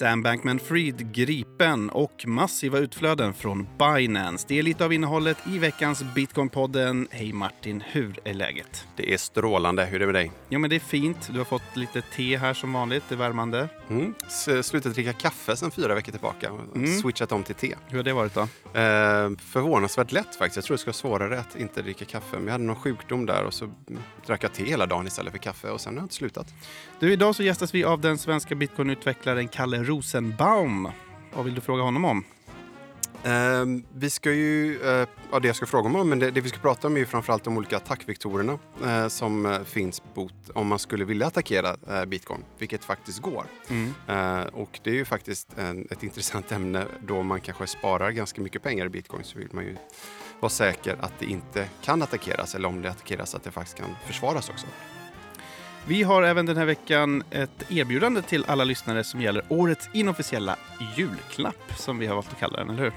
Sam Bankman-Fried gripen och massiva utflöden från Binance. Det är lite av innehållet i veckans Bitcoin-podden. Hej Martin, hur är läget? Det är strålande. Hur är det med dig? Jo men det är fint. Du har fått lite te här som vanligt. Det är värmande. Mm. Slutat dricka kaffe sedan fyra veckor tillbaka. Mm. Switchat om till te. Hur har det varit då? Eh, förvånansvärt lätt faktiskt. Jag tror det skulle vara svårare att inte dricka kaffe. Men jag hade någon sjukdom där och så drack jag te hela dagen istället för kaffe och sen har jag inte slutat. Du, idag så gästas vi av den svenska bitcoinutvecklaren Kalle Rosenbaum. Vad vill du fråga honom om? Eh, vi ska ju, eh, ja det jag ska fråga om, men det, det, vi ska prata om är ju framförallt de olika attackvektorerna eh, som eh, finns bot, om man skulle vilja attackera bitcoin, vilket faktiskt går. Mm. Och det är ju faktiskt en, ett intressant ämne då man kanske sparar ganska mycket pengar i bitcoin så vill man ju vara säker att det inte kan attackeras eller om det attackeras att det faktiskt kan försvaras också. Vi har även den här veckan ett erbjudande till alla lyssnare som gäller årets inofficiella julklapp, som vi har valt att kalla den, eller hur?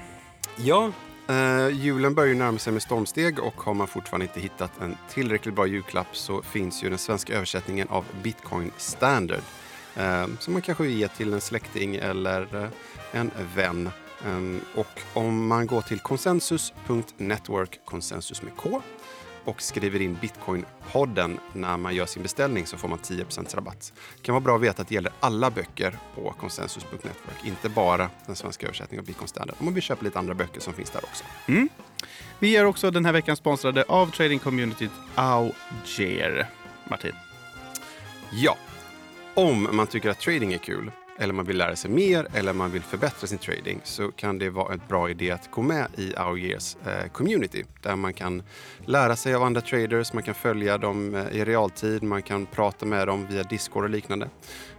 Ja, eh, julen börjar ju närma sig med stormsteg och har man fortfarande inte hittat en tillräckligt bra julklapp så finns ju den svenska översättningen av Bitcoin Standard eh, som man kanske vill ge till en släkting eller eh, en vän. Um, och om man går till konsensus.network, konsensus med K, och skriver in Bitcoin-podden när man gör sin beställning så får man 10 rabatt. Det kan vara bra att veta att det gäller alla böcker på konsensus.network, inte bara den svenska översättningen av Bitcoin Standard. Om man vill köpa lite andra böcker som finns där också. Mm. Vi är också den här veckan sponsrade av trading-communityt Auger. Martin? Ja. Om man tycker att trading är kul eller man vill lära sig mer eller man vill förbättra sin trading så kan det vara en bra idé att gå med i Our eh, community där man kan lära sig av andra traders, man kan följa dem eh, i realtid, man kan prata med dem via Discord och liknande.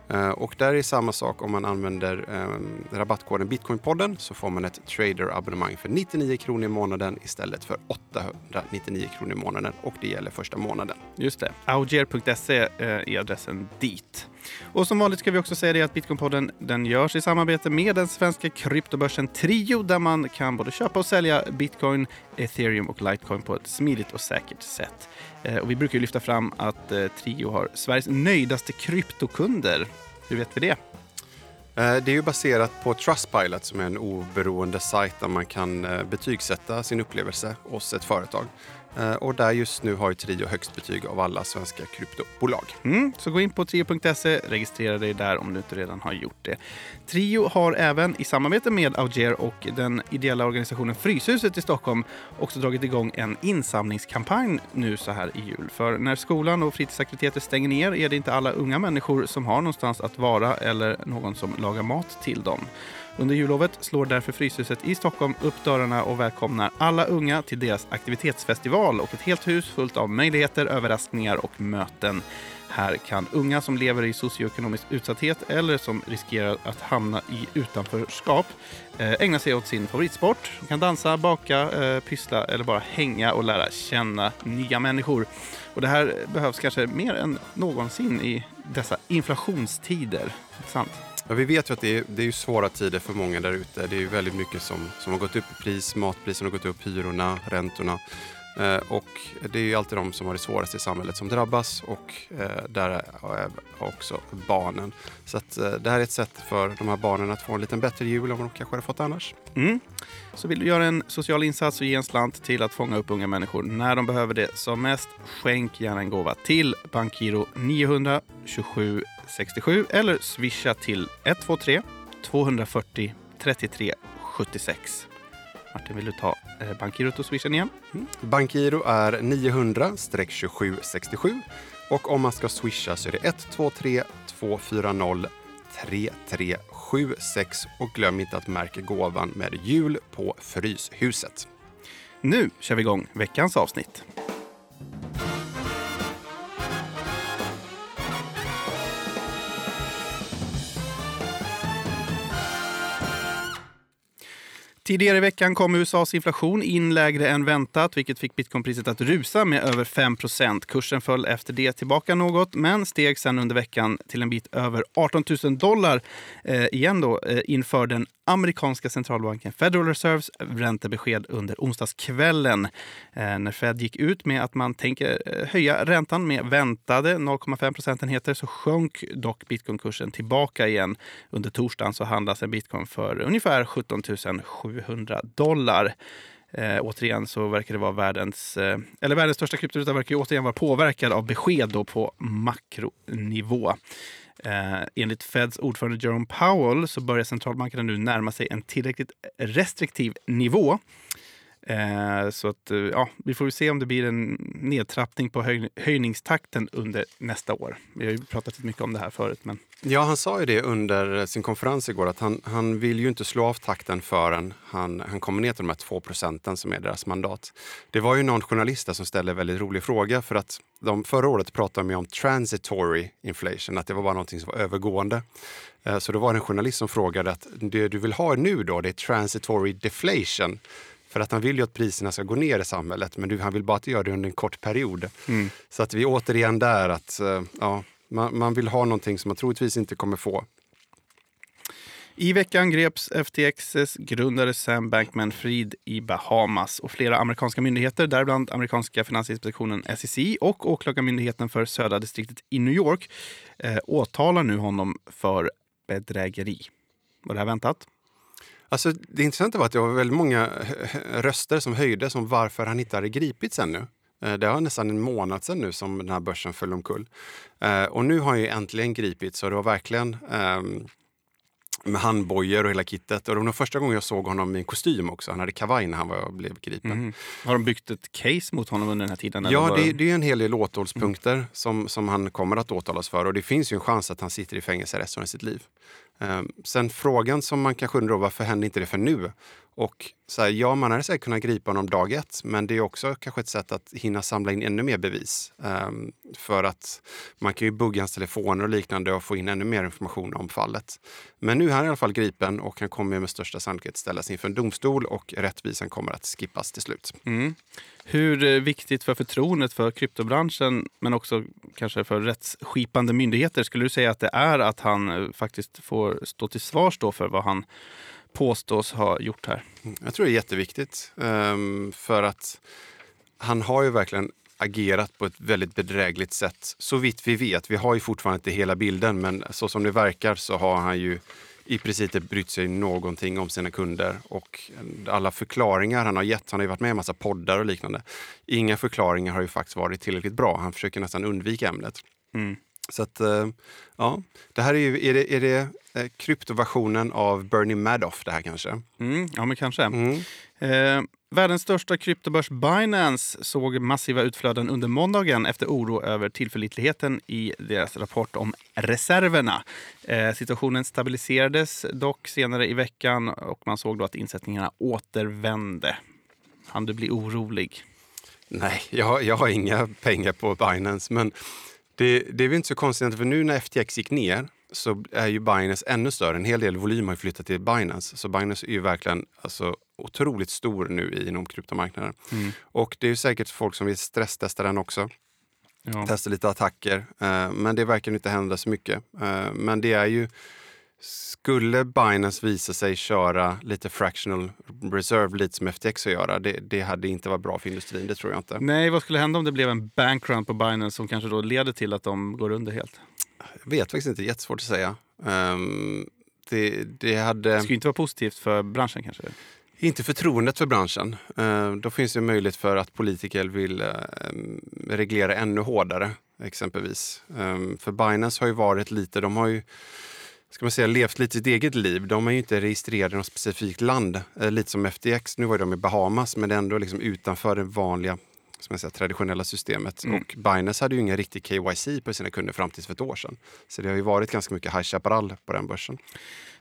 Eh, och där är samma sak om man använder eh, rabattkoden Bitcoinpodden så får man ett traderabonnemang för 99 kronor i månaden istället för 899 kronor i månaden och det gäller första månaden. Just det. Augier.se eh, är adressen dit. Och som vanligt ska vi också säga det att Bitcoinpodden den görs i samarbete med den svenska kryptobörsen Trio där man kan både köpa och sälja bitcoin, ethereum och litecoin på ett smidigt och säkert sätt. Eh, och vi brukar lyfta fram att eh, Trio har Sveriges nöjdaste kryptokunder. Hur vet vi det? Eh, det är ju baserat på Trustpilot som är en oberoende sajt där man kan eh, betygsätta sin upplevelse hos ett företag. Eh, och där just nu har ju Trio högst betyg av alla svenska kryptobolag. Mm, så gå in på trio.se, registrera dig där om du inte redan har gjort det. Trio har även i samarbete med Auger och den ideella organisationen Fryshuset i Stockholm också dragit igång en insamlingskampanj nu så här i jul. För när skolan och fritidsaktiviteter stänger ner är det inte alla unga människor som har någonstans att vara eller någon som lagar mat till dem. Under jullovet slår därför Fryshuset i Stockholm upp dörrarna och välkomnar alla unga till deras aktivitetsfestival och ett helt hus fullt av möjligheter, överraskningar och möten. Här kan unga som lever i socioekonomisk utsatthet eller som riskerar att hamna i utanförskap eh, ägna sig åt sin favoritsport. De kan dansa, baka, eh, pyssla eller bara hänga och lära känna nya människor. Och det här behövs kanske mer än någonsin i dessa inflationstider. Sant? Ja, vi vet ju att det är, det är svåra tider för många där ute. Det är ju väldigt mycket som, som har gått upp i pris. Matpriserna har gått upp, hyrorna, räntorna. Eh, och det är ju alltid de som har det svårast i samhället som drabbas och eh, där är också barnen. Så att, eh, det här är ett sätt för de här barnen att få en lite bättre jul än vad de kanske hade fått annars. Mm. Så vill du göra en social insats och ge en slant till att fånga upp unga människor när de behöver det som mest, skänk gärna en gåva till Bankgiro 900 27 67 eller swisha till 123 240 33 76. Martin, vill du ta eh, Bankgirot och swishen igen? Mm. Bankgiro är 900-2767 och om man ska swisha så är det 123 240 3376 och glöm inte att märka gåvan med jul på Fryshuset. Nu kör vi igång veckans avsnitt. Tidigare i veckan kom USAs inflation in lägre än väntat vilket fick bitcoinpriset att rusa med över 5% Kursen föll efter det tillbaka något men steg sen under veckan till en bit över 18 000 dollar eh, igen då, eh, inför den amerikanska centralbanken Federal Reserves räntebesked under onsdagskvällen eh, när Fed gick ut med att man tänker eh, höja räntan med väntade 0,5 procentenheter så sjönk dock bitcoinkursen tillbaka igen. Under torsdagen så handlas en bitcoin för ungefär 17 700 dollar. Eh, återigen så verkar det vara världens, eh, eller världens största kryptovaluta verkar återigen vara påverkad av besked då på makronivå. Eh, enligt Feds ordförande Jerome Powell så börjar centralbankerna nu närma sig en tillräckligt restriktiv nivå. Eh, så att, eh, ja, vi får se om det blir en nedtrappning på höj höjningstakten under nästa år. Vi har ju pratat mycket om det här förut. Men... Ja, han sa ju det under sin konferens igår att han, han vill ju inte slå av takten förrän han, han kommer ner till de här 2 procenten som är deras mandat. Det var ju någon journalist där som ställde en väldigt rolig fråga för att de förra året pratade de om transitory inflation, att det var bara någonting som var övergående. Eh, så då var det en journalist som frågade att det du vill ha nu då, det är transitory deflation. För att han vill ju att priserna ska gå ner i samhället, men han vill bara att göra det under en kort period. Mm. Så att vi är återigen där att eh, ja, man, man vill ha någonting som man troligtvis inte kommer få. I veckan greps FTXs grundare Sam Bankman-Fried i Bahamas och flera amerikanska myndigheter, däribland amerikanska finansinspektionen SEC och åklagarmyndigheten för södra distriktet i New York, eh, åtalar nu honom för bedrägeri. Var det här väntat? Alltså, det intressanta var att det var väldigt många röster som höjdes om varför han inte hade gripits ännu. Eh, det var nästan en månad sedan nu som den här börsen föll omkull. Eh, och nu har han ju äntligen gripits och det var verkligen um, med handbojor och hela kittet. Och det var nog första gången jag såg honom i en kostym också. Han hade kavaj när han var, blev gripen. Mm. Har de byggt ett case mot honom under den här tiden? Ja, det, det, är en hel del åtalspunkter mm. som, som han kommer att åtalas för. Och det finns ju en chans att han sitter i fängelse resten av sitt liv. Ehm, sen frågan som man kanske undrar varför händer inte det för nu? Och så här, ja, man hade säkert kunnat gripa honom dag ett, men det är också kanske ett sätt att hinna samla in ännu mer bevis. Um, för att man kan ju bugga hans telefoner och liknande och få in ännu mer information om fallet. Men nu är han i alla fall gripen och han kommer med största sannolikhet ställas inför en domstol och rättvisan kommer att skippas till slut. Mm. Hur eh, viktigt för förtroendet för kryptobranschen, men också kanske för rättsskipande myndigheter, skulle du säga att det är att han eh, faktiskt får stå till svars då för vad han påstås ha gjort här? Jag tror det är jätteviktigt. Um, för att han har ju verkligen agerat på ett väldigt bedrägligt sätt. Så vitt vi vet. Vi har ju fortfarande inte hela bilden, men så som det verkar så har han ju i princip inte brytt sig någonting om sina kunder. Och alla förklaringar han har gett, han har ju varit med i en massa poddar och liknande. Inga förklaringar har ju faktiskt varit tillräckligt bra. Han försöker nästan undvika ämnet. Mm. Så att, eh, ja, det här är ju, är det, är det eh, kryptoversionen av Bernie Madoff det här kanske? Mm, ja, men kanske. Mm. Eh, världens största kryptobörs Binance såg massiva utflöden under måndagen efter oro över tillförlitligheten i deras rapport om reserverna. Eh, situationen stabiliserades dock senare i veckan och man såg då att insättningarna återvände. Han du bli orolig? Nej, jag, jag har inga pengar på Binance, men det, det är väl inte så konstigt, för nu när FTX gick ner så är ju Binance ännu större. En hel del volym har flyttat till Binance. Så Binance är ju verkligen alltså, otroligt stor nu inom kryptomarknaden. Mm. Och det är säkert folk som vill stresstesta den också. Ja. Testa lite attacker. Uh, men det verkar inte hända så mycket. Uh, men det är ju skulle Binance visa sig köra lite fractional reserve, lite som FTX att göra, det, det, hade inte varit bra för industrin. Det tror jag inte. Nej, vad skulle hända om det blev en bankrun på Binance som kanske då leder till att de går under helt? Jag vet faktiskt inte, jättesvårt att säga. Um, det, det, hade... det skulle inte vara positivt för branschen kanske? Inte förtroendet för branschen. Uh, då finns det möjlighet för att politiker vill uh, reglera ännu hårdare, exempelvis. Um, för Binance har ju varit lite, de har ju ska man säga, levt lite sitt eget liv. De är ju inte registrerade i något specifikt land. Eh, lite som FTX, nu var de i Bahamas, men ändå liksom utanför det vanliga som jag säger, traditionella systemet. Mm. Och Binance hade ju ingen riktig KYC på sina kunder fram till för ett år sedan. Så det har ju varit ganska mycket High Chaparral på den börsen.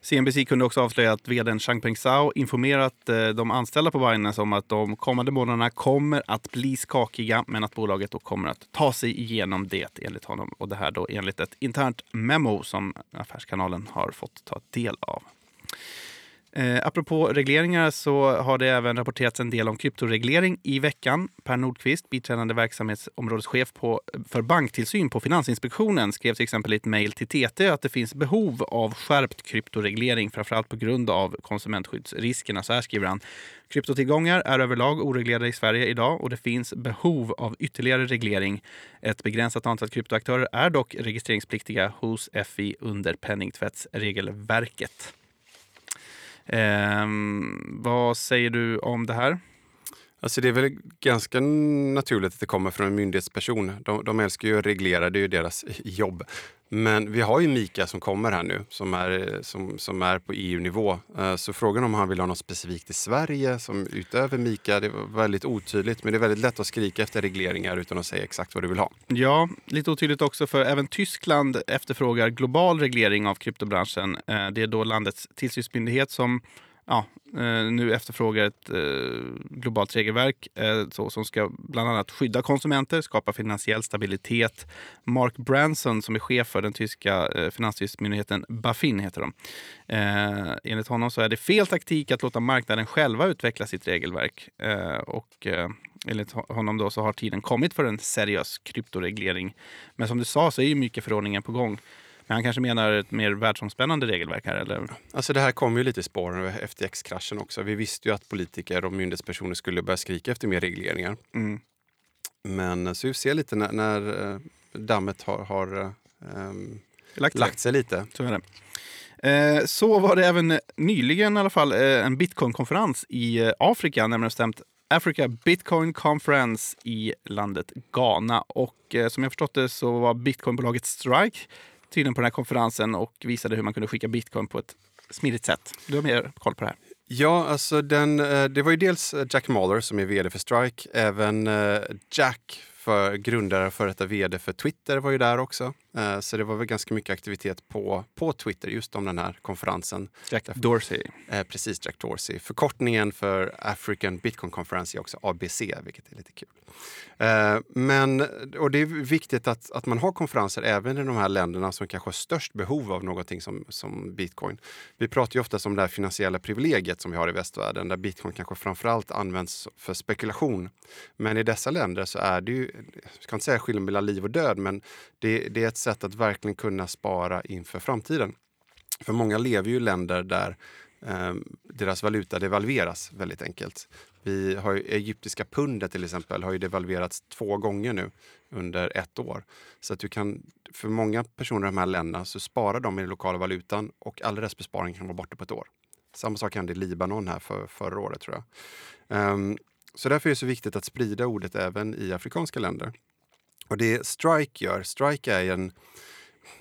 CNBC kunde också avslöja att vdn Changpeng Zhao informerat eh, de anställda på Binance om att de kommande månaderna kommer att bli skakiga men att bolaget då kommer att ta sig igenom det enligt honom. Och det här då enligt ett internt memo som Affärskanalen har fått ta del av. Eh, apropå regleringar så har det även rapporterats en del om kryptoreglering i veckan. Per Nordqvist, biträdande verksamhetsområdeschef på, för banktillsyn på Finansinspektionen, skrev till exempel i ett mejl till TT att det finns behov av skärpt kryptoreglering, framförallt på grund av konsumentskyddsriskerna. Så här skriver han. Kryptotillgångar är överlag oreglerade i Sverige idag och det finns behov av ytterligare reglering. Ett begränsat antal kryptoaktörer är dock registreringspliktiga hos FI under penningtvättsregelverket. Eh, vad säger du om det här? Alltså det är väl ganska naturligt att det kommer från en myndighetsperson. De, de älskar ju att reglera, det är ju deras jobb. Men vi har ju Mika som kommer här nu, som är, eh, som, som är på EU-nivå. Eh, så frågan om han vill ha något specifikt i Sverige som utöver Mika, det var väldigt otydligt. Men det är väldigt lätt att skrika efter regleringar utan att säga exakt vad du vill ha. Ja, lite otydligt också för även Tyskland efterfrågar global reglering av kryptobranschen. Eh, det är då landets tillsynsmyndighet som ja, eh, nu efterfrågar ett eh, globalt regelverk eh, så, som ska bland annat skydda konsumenter, skapa finansiell stabilitet. Mark Branson som är chef för den tyska eh, finanstillsynsmyndigheten Bafin heter de. Enligt honom så är det fel taktik att låta marknaden själva utveckla sitt regelverk. Och enligt honom då så har tiden kommit för en seriös kryptoreglering. Men som du sa så är ju mycket förordningen på gång. Men han kanske menar ett mer världsomspännande regelverk här? Eller? Alltså det här kom ju lite i spåren av FTX-kraschen också. Vi visste ju att politiker och myndighetspersoner skulle börja skrika efter mer regleringar. Mm. Men så vi ser lite när, när eh, dammet har, har um, lagt, lagt sig lite. Så är det. Eh, så var det även nyligen i alla fall en bitcoin-konferens i Afrika, närmare bestämt Africa Bitcoin Conference i landet Ghana. Och som jag förstått det så var bitcoinbolaget Strike tydligen på den här konferensen och visade hur man kunde skicka bitcoin på ett smidigt sätt. Du har mer koll på det här. Ja, alltså den, eh, det var ju dels eh, Jack Mahler som är vd för Strike. Även eh, Jack för grundare och före detta vd för Twitter var ju där också. Eh, så det var väl ganska mycket aktivitet på, på Twitter just om den här konferensen. Jack Dorsey. Eh, precis, Jack Dorsey. Förkortningen för African Bitcoin Conference är också ABC, vilket är lite kul. Eh, men, och det är viktigt att, att man har konferenser även i de här länderna som kanske har störst behov av någonting som, som bitcoin. Vi pratar ju ofta om det här finansiella privilegiet som vi har i västvärlden där bitcoin kanske framförallt används för spekulation. Men i dessa länder så är det ju, jag ska inte säga skillnad mellan liv och död, men det, det är ett sätt att verkligen kunna spara inför framtiden. För många lever ju i länder där eh, deras valuta devalveras väldigt enkelt. Vi har ju, egyptiska pundet till exempel har ju devalverats två gånger nu under ett år. Så att du kan, för många personer i de här länderna så sparar de i den lokala valutan och all restbesparing kan vara borta på ett år. Samma sak hände i Libanon här för, förra året tror jag. Um, så därför är det så viktigt att sprida ordet även i afrikanska länder. Och det Strike gör, Strike är en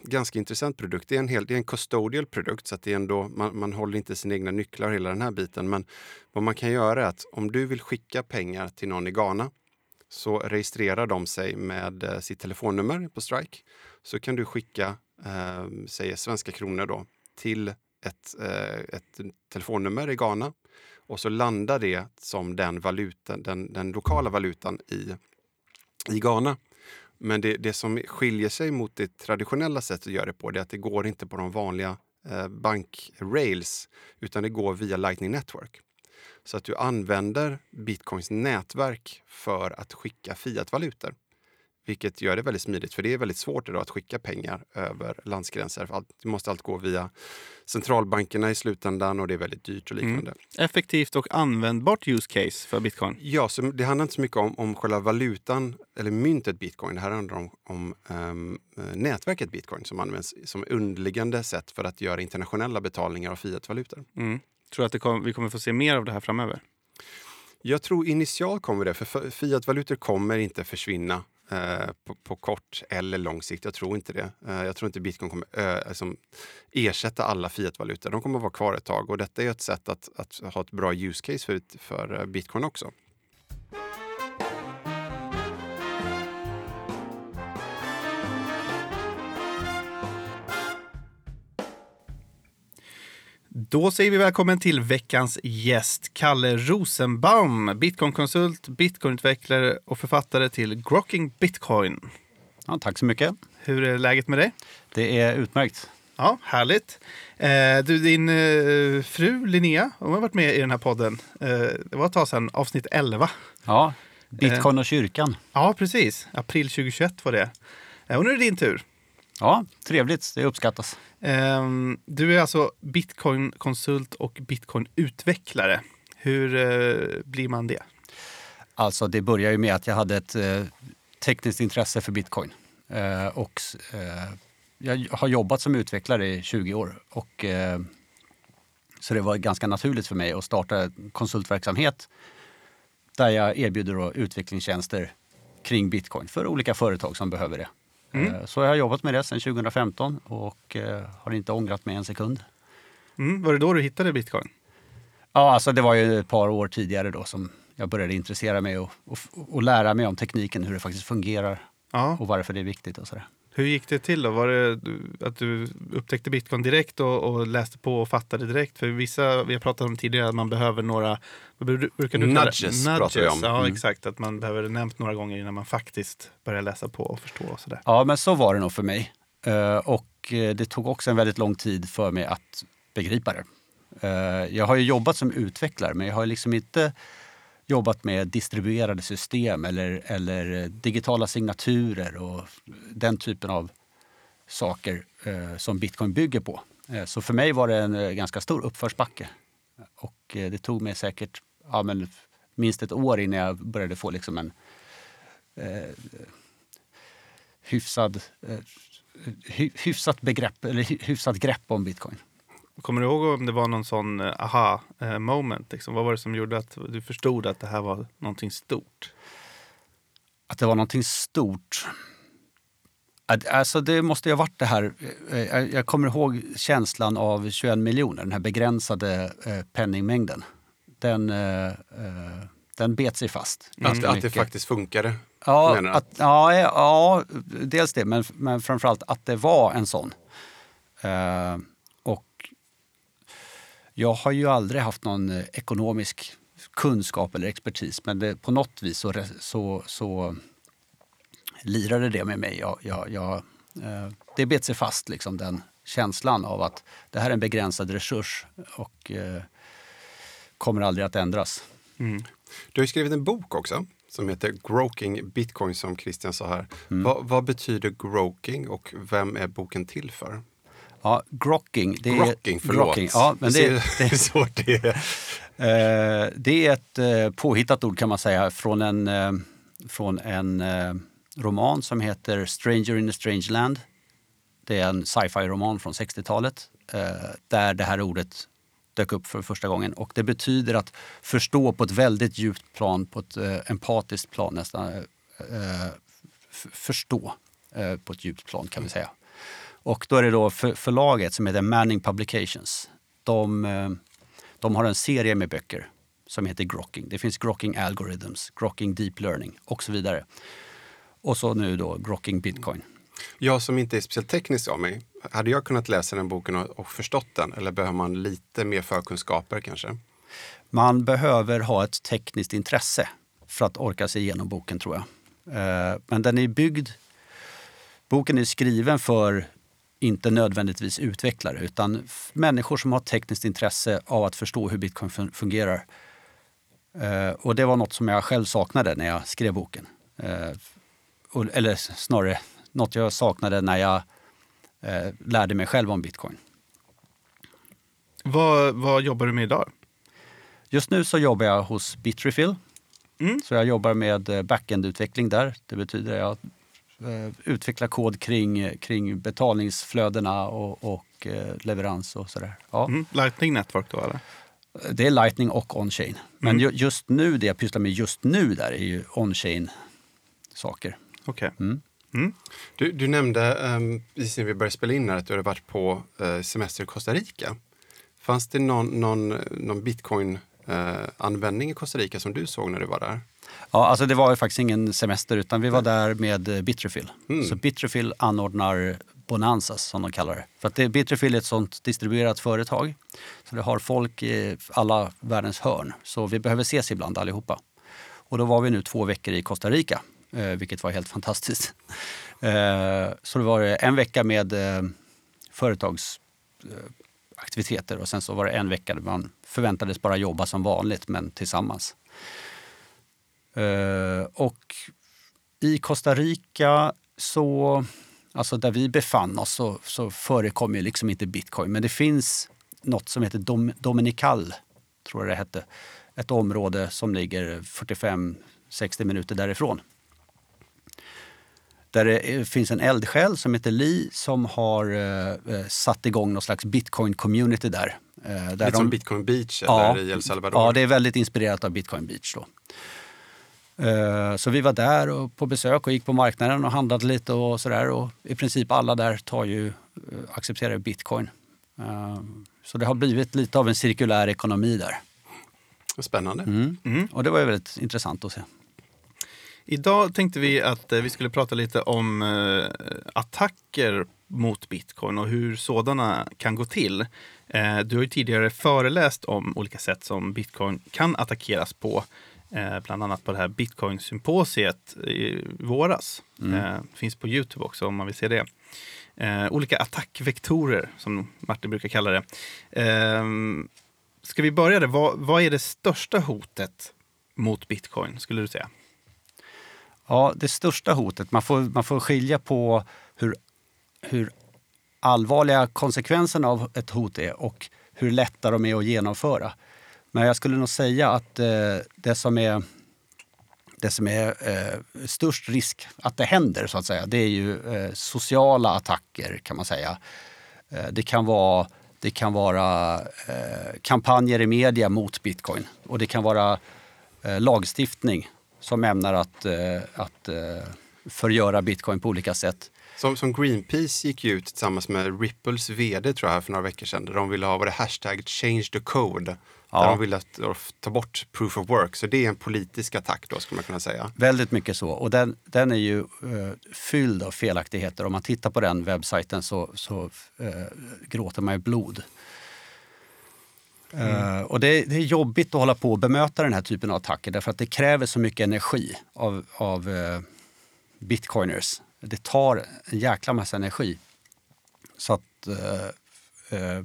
ganska intressant produkt. Det är en, hel, det är en custodial produkt så att det är ändå, man, man håller inte sina egna nycklar hela den här biten. Men vad man kan göra är att om du vill skicka pengar till någon i Ghana så registrerar de sig med eh, sitt telefonnummer på Strike. Så kan du skicka, eh, säg svenska kronor då, till ett, eh, ett telefonnummer i Ghana och så landar det som den, valutan, den, den lokala valutan i, i Ghana. Men det, det som skiljer sig mot det traditionella sättet att göra det på det är att det går inte på de vanliga eh, bankrails utan det går via Lightning Network. Så att du använder bitcoins nätverk för att skicka fiatvalutor. Vilket gör det väldigt smidigt, för det är väldigt svårt idag att skicka pengar över landsgränser. För du måste allt gå via centralbankerna i slutändan och det är väldigt dyrt och liknande. Mm. Effektivt och användbart use case för bitcoin? Ja, så det handlar inte så mycket om, om själva valutan eller myntet bitcoin. Det här handlar om, om um, nätverket bitcoin som används som underliggande sätt för att göra internationella betalningar av fiatvalutor. Mm. Tror du att det kom, vi kommer få se mer av det här framöver? Jag tror initialt kommer det, för fiatvalutor kommer inte försvinna Eh, på, på, kort eller lång sikt. Jag tror inte det. Eh, jag tror inte bitcoin kommer ö, liksom ersätta alla fiatvalutor. De kommer att vara kvar ett tag och detta är ett sätt att, att ha ett bra use case för, för bitcoin också. Då säger vi välkommen till veckans gäst, Kalle Rosenbaum, bitcoinkonsult, bitcoinutvecklare och författare till Grocking Bitcoin. Ja, tack så mycket. Hur är läget med dig? Det är utmärkt. Ja, härligt. Eh, du, din eh, fru Linnea, hon har varit med i den här podden. Eh, det var ett tag sedan, avsnitt 11. Ja, Bitcoin och kyrkan. Ja, precis. April 2021 var det. Eh, och nu är det din tur. Ja, trevligt. Det uppskattas. Eh, du är alltså bitcoin-konsult och bitcoin-utvecklare. Hur eh, blir man det? Alltså, det börjar ju med att jag hade ett eh, tekniskt intresse för bitcoin. Eh, och jag har jobbat som utvecklare i 20 år. Och, så det var ganska naturligt för mig att starta konsultverksamhet där jag erbjuder utvecklingstjänster kring bitcoin för olika företag som behöver det. Mm. Eh, Så jag har jobbat med det sedan 2015 och eh, har inte ångrat mig en sekund. Mm, var det då du hittade bitcoin? Ja, alltså det var ju ett par år tidigare då som jag började intressera mig och, och, och lära mig om tekniken, hur det faktiskt fungerar Ja. och varför det är viktigt och sådär. Hur gick det till då? Var det att du upptäckte bitcoin direkt och, och läste på och fattade direkt? För vissa, vi har pratat om tidigare, att man behöver några, brukar du det? Nudges pratar vi om. Ja, Mm. exakt. Att man behöver det nämnt några gånger innan man faktiskt börjar läsa på och förstå och sådär. Ja, men så var det nog för mig. Eh, och eh, det tog också en väldigt lång tid för mig att begripa det. Eh, jag har ju jobbat som utvecklare, men jag har liksom inte jobbat med distribuerade system eller, eller eh, digitala signaturer och den typen av saker eh, som bitcoin bygger på. Eh, så för mig var det en eh, ganska stor uppförsbacke. Och eh, det tog mig säkert ja, men minst ett år innan jag började få liksom en eh, eh hyfsad, eh, hy, hyfsat begrepp, eller hyfsat grepp om bitcoin. Kommer du ihåg om det var någon sån eh, aha eh, moment? Liksom? Vad var det som gjorde att du förstod att det här var någonting stort? Att det var någonting stort. Att- Alltså det måste ju ha varit det här, eh, jag- kommer ihåg känslan av 21 miljoner, den här begränsade penningmängden. Den, den bet sig fast. Att, ganska att det faktiskt funkade. Ja, att, ja, ja, dels det, men, men framförallt att det var en sån. Jag har ju aldrig haft någon eh, ekonomisk kunskap eller expertis, men det, på något vis så, så, så lirade det med mig. Jag, jag, jag, eh, det bet sig fast, liksom, den känslan av att det här är en begränsad resurs och eh, kommer aldrig att ändras. Mm. Du har skrivit en bok också som heter Groking Bitcoin som Christian sa här. Mm. Vad, vad betyder groking och vem är boken till för? Ja, grocking. Det är, Grocking, förlåt. grocking, Ja, men det, det, hur svårt det är. Eh, det är ett eh, påhittat ord kan man säga från en, eh, från en roman som heter Stranger in a Strange Land. Det är en sci-fi-roman från 60-talet eh, där det här ordet dök upp för första gången. Och det betyder att förstå på ett väldigt djupt plan, på ett empatiskt plan nästan. Förstå på ett djupt plan kan vi säga. Och då är det då för, förlaget som heter Manning Publications. De, eh, de har en serie med böcker som heter Grokking. Det finns Grokking Algorithms, Grokking Deep Learning och så vidare. Och så nu då Grokking Bitcoin. Jag som inte är speciellt teknisk av mig, hade jag kunnat läsa den boken och, och förstått den? Eller behöver man lite mer förkunskaper kanske? Man behöver ha ett tekniskt intresse för att orka sig igenom boken tror jag. Eh, Men den är byggd... Boken är skriven för inte nödvändigtvis utvecklare utan människor som har tekniskt intresse av att förstå hur bitcoin fun- fungerar. Eh, Och det var något som jag själv saknade när jag skrev boken. Eh, Eller snarare något jag saknade när jag eh, lärde mig själv om bitcoin. Vad, vad jobbar du med idag? Just nu så jobbar jag hos Bitrefill. Mm. Så jag jobbar med backend-utveckling där. Det betyder att jag eh, utvecklar kod kring, kring betalningsflödena och, och eh, leverans och sådär. Ja, Mm. Lightning Network då eller? Det är Lightning och on-chain. Men ju, just nu, det jag pysslar med just nu där är ju on-chain saker. Okej. Mm. Mm. Du, du nämnde um, precis när vi började spela in här att du hade varit på eh, semester i Costa Rica. Fanns det någon, någon, någon bitcoin-användning i Costa Rica som du såg när du var där? Ja, alltså det var ju faktiskt ingen semester utan vi var där med eh, Bitrefill. Mm. Så Bitrefill anordnar Bonanzas som de kallar det. För att det, Bitrefill är ett sånt distribuerat företag. Så det har folk i alla världens hörn. Så vi behöver ses ibland allihopa. Och då var vi nu två veckor i Costa Rica, eh, vilket var helt fantastiskt. Eh, så det var en vecka med eh, aktiviteter och sen så var det en vecka där man förväntades bara jobba som vanligt men tillsammans. Eh, och i Costa Rica så, alltså där vi befann oss så, så förekommer liksom inte bitcoin men det finns något som heter Dom, Dominical, tror jag det hette. Ett område som ligger 45-60 minuter därifrån. Där det finns en eldsjäl som heter Li som har eh, satt igång någon slags bitcoin-community där. Eh, där Lite de, som Bitcoin Beach ja, i El Salvador? Ja, det är väldigt inspirerat av Bitcoin Beach. Då. Eh, så vi var där och på besök och gick på marknaden och handlade lite och sådär. Och I princip alla där tar ju, eh, accepterar bitcoin. Eh, så det har blivit lite av en cirkulär ekonomi där. Spännande. Mm. Mm. Och det var ju väldigt intressant att se. Idag tänkte vi att vi skulle prata lite om attacker mot bitcoin och hur sådana kan gå till. Du har ju tidigare föreläst om olika sätt som bitcoin kan attackeras på. Eh, bland annat på det här bitcoin-symposiet i våras. Mm. Eh, finns på Youtube också om man vill se det. Eh, olika attackvektorer som Martin brukar kalla det. Eh, ska vi börja där? Vad är det största hotet mot bitcoin skulle du säga? Ja, det största hotet, man får, man får skilja på hur, hur allvarliga konsekvenserna av ett hot är och hur lätta de är att genomföra. Men jag skulle nog säga att eh, det som är det som är eh, störst risk att det händer, så att säga, det är ju eh, sociala attacker kan man säga. Eh, det kan vara, det kan vara eh, kampanjer i media mot bitcoin och det kan vara eh, lagstiftning som ämnar att, att förgöra bitcoin på olika sätt. Som, som Greenpeace gick ut tillsammans med Ripples vd tror jag för några veckor sedan. Där de ville ha var det hashtag change the code. Ja. Där de ville att, ta bort proof of work. Så det är en politisk attack då skulle man kunna säga. Väldigt mycket så. Och den, den är ju uh, fylld av felaktigheter. Om man tittar på den webbsajten så, så uh, gråter man ju blod. Mm. Uh, och det, det, är jobbigt att hålla på och bemöta den här typen av attacker därför att det kräver så mycket energi av, av eh, bitcoiners det tar en jäkla massa energi. Så att eh, eh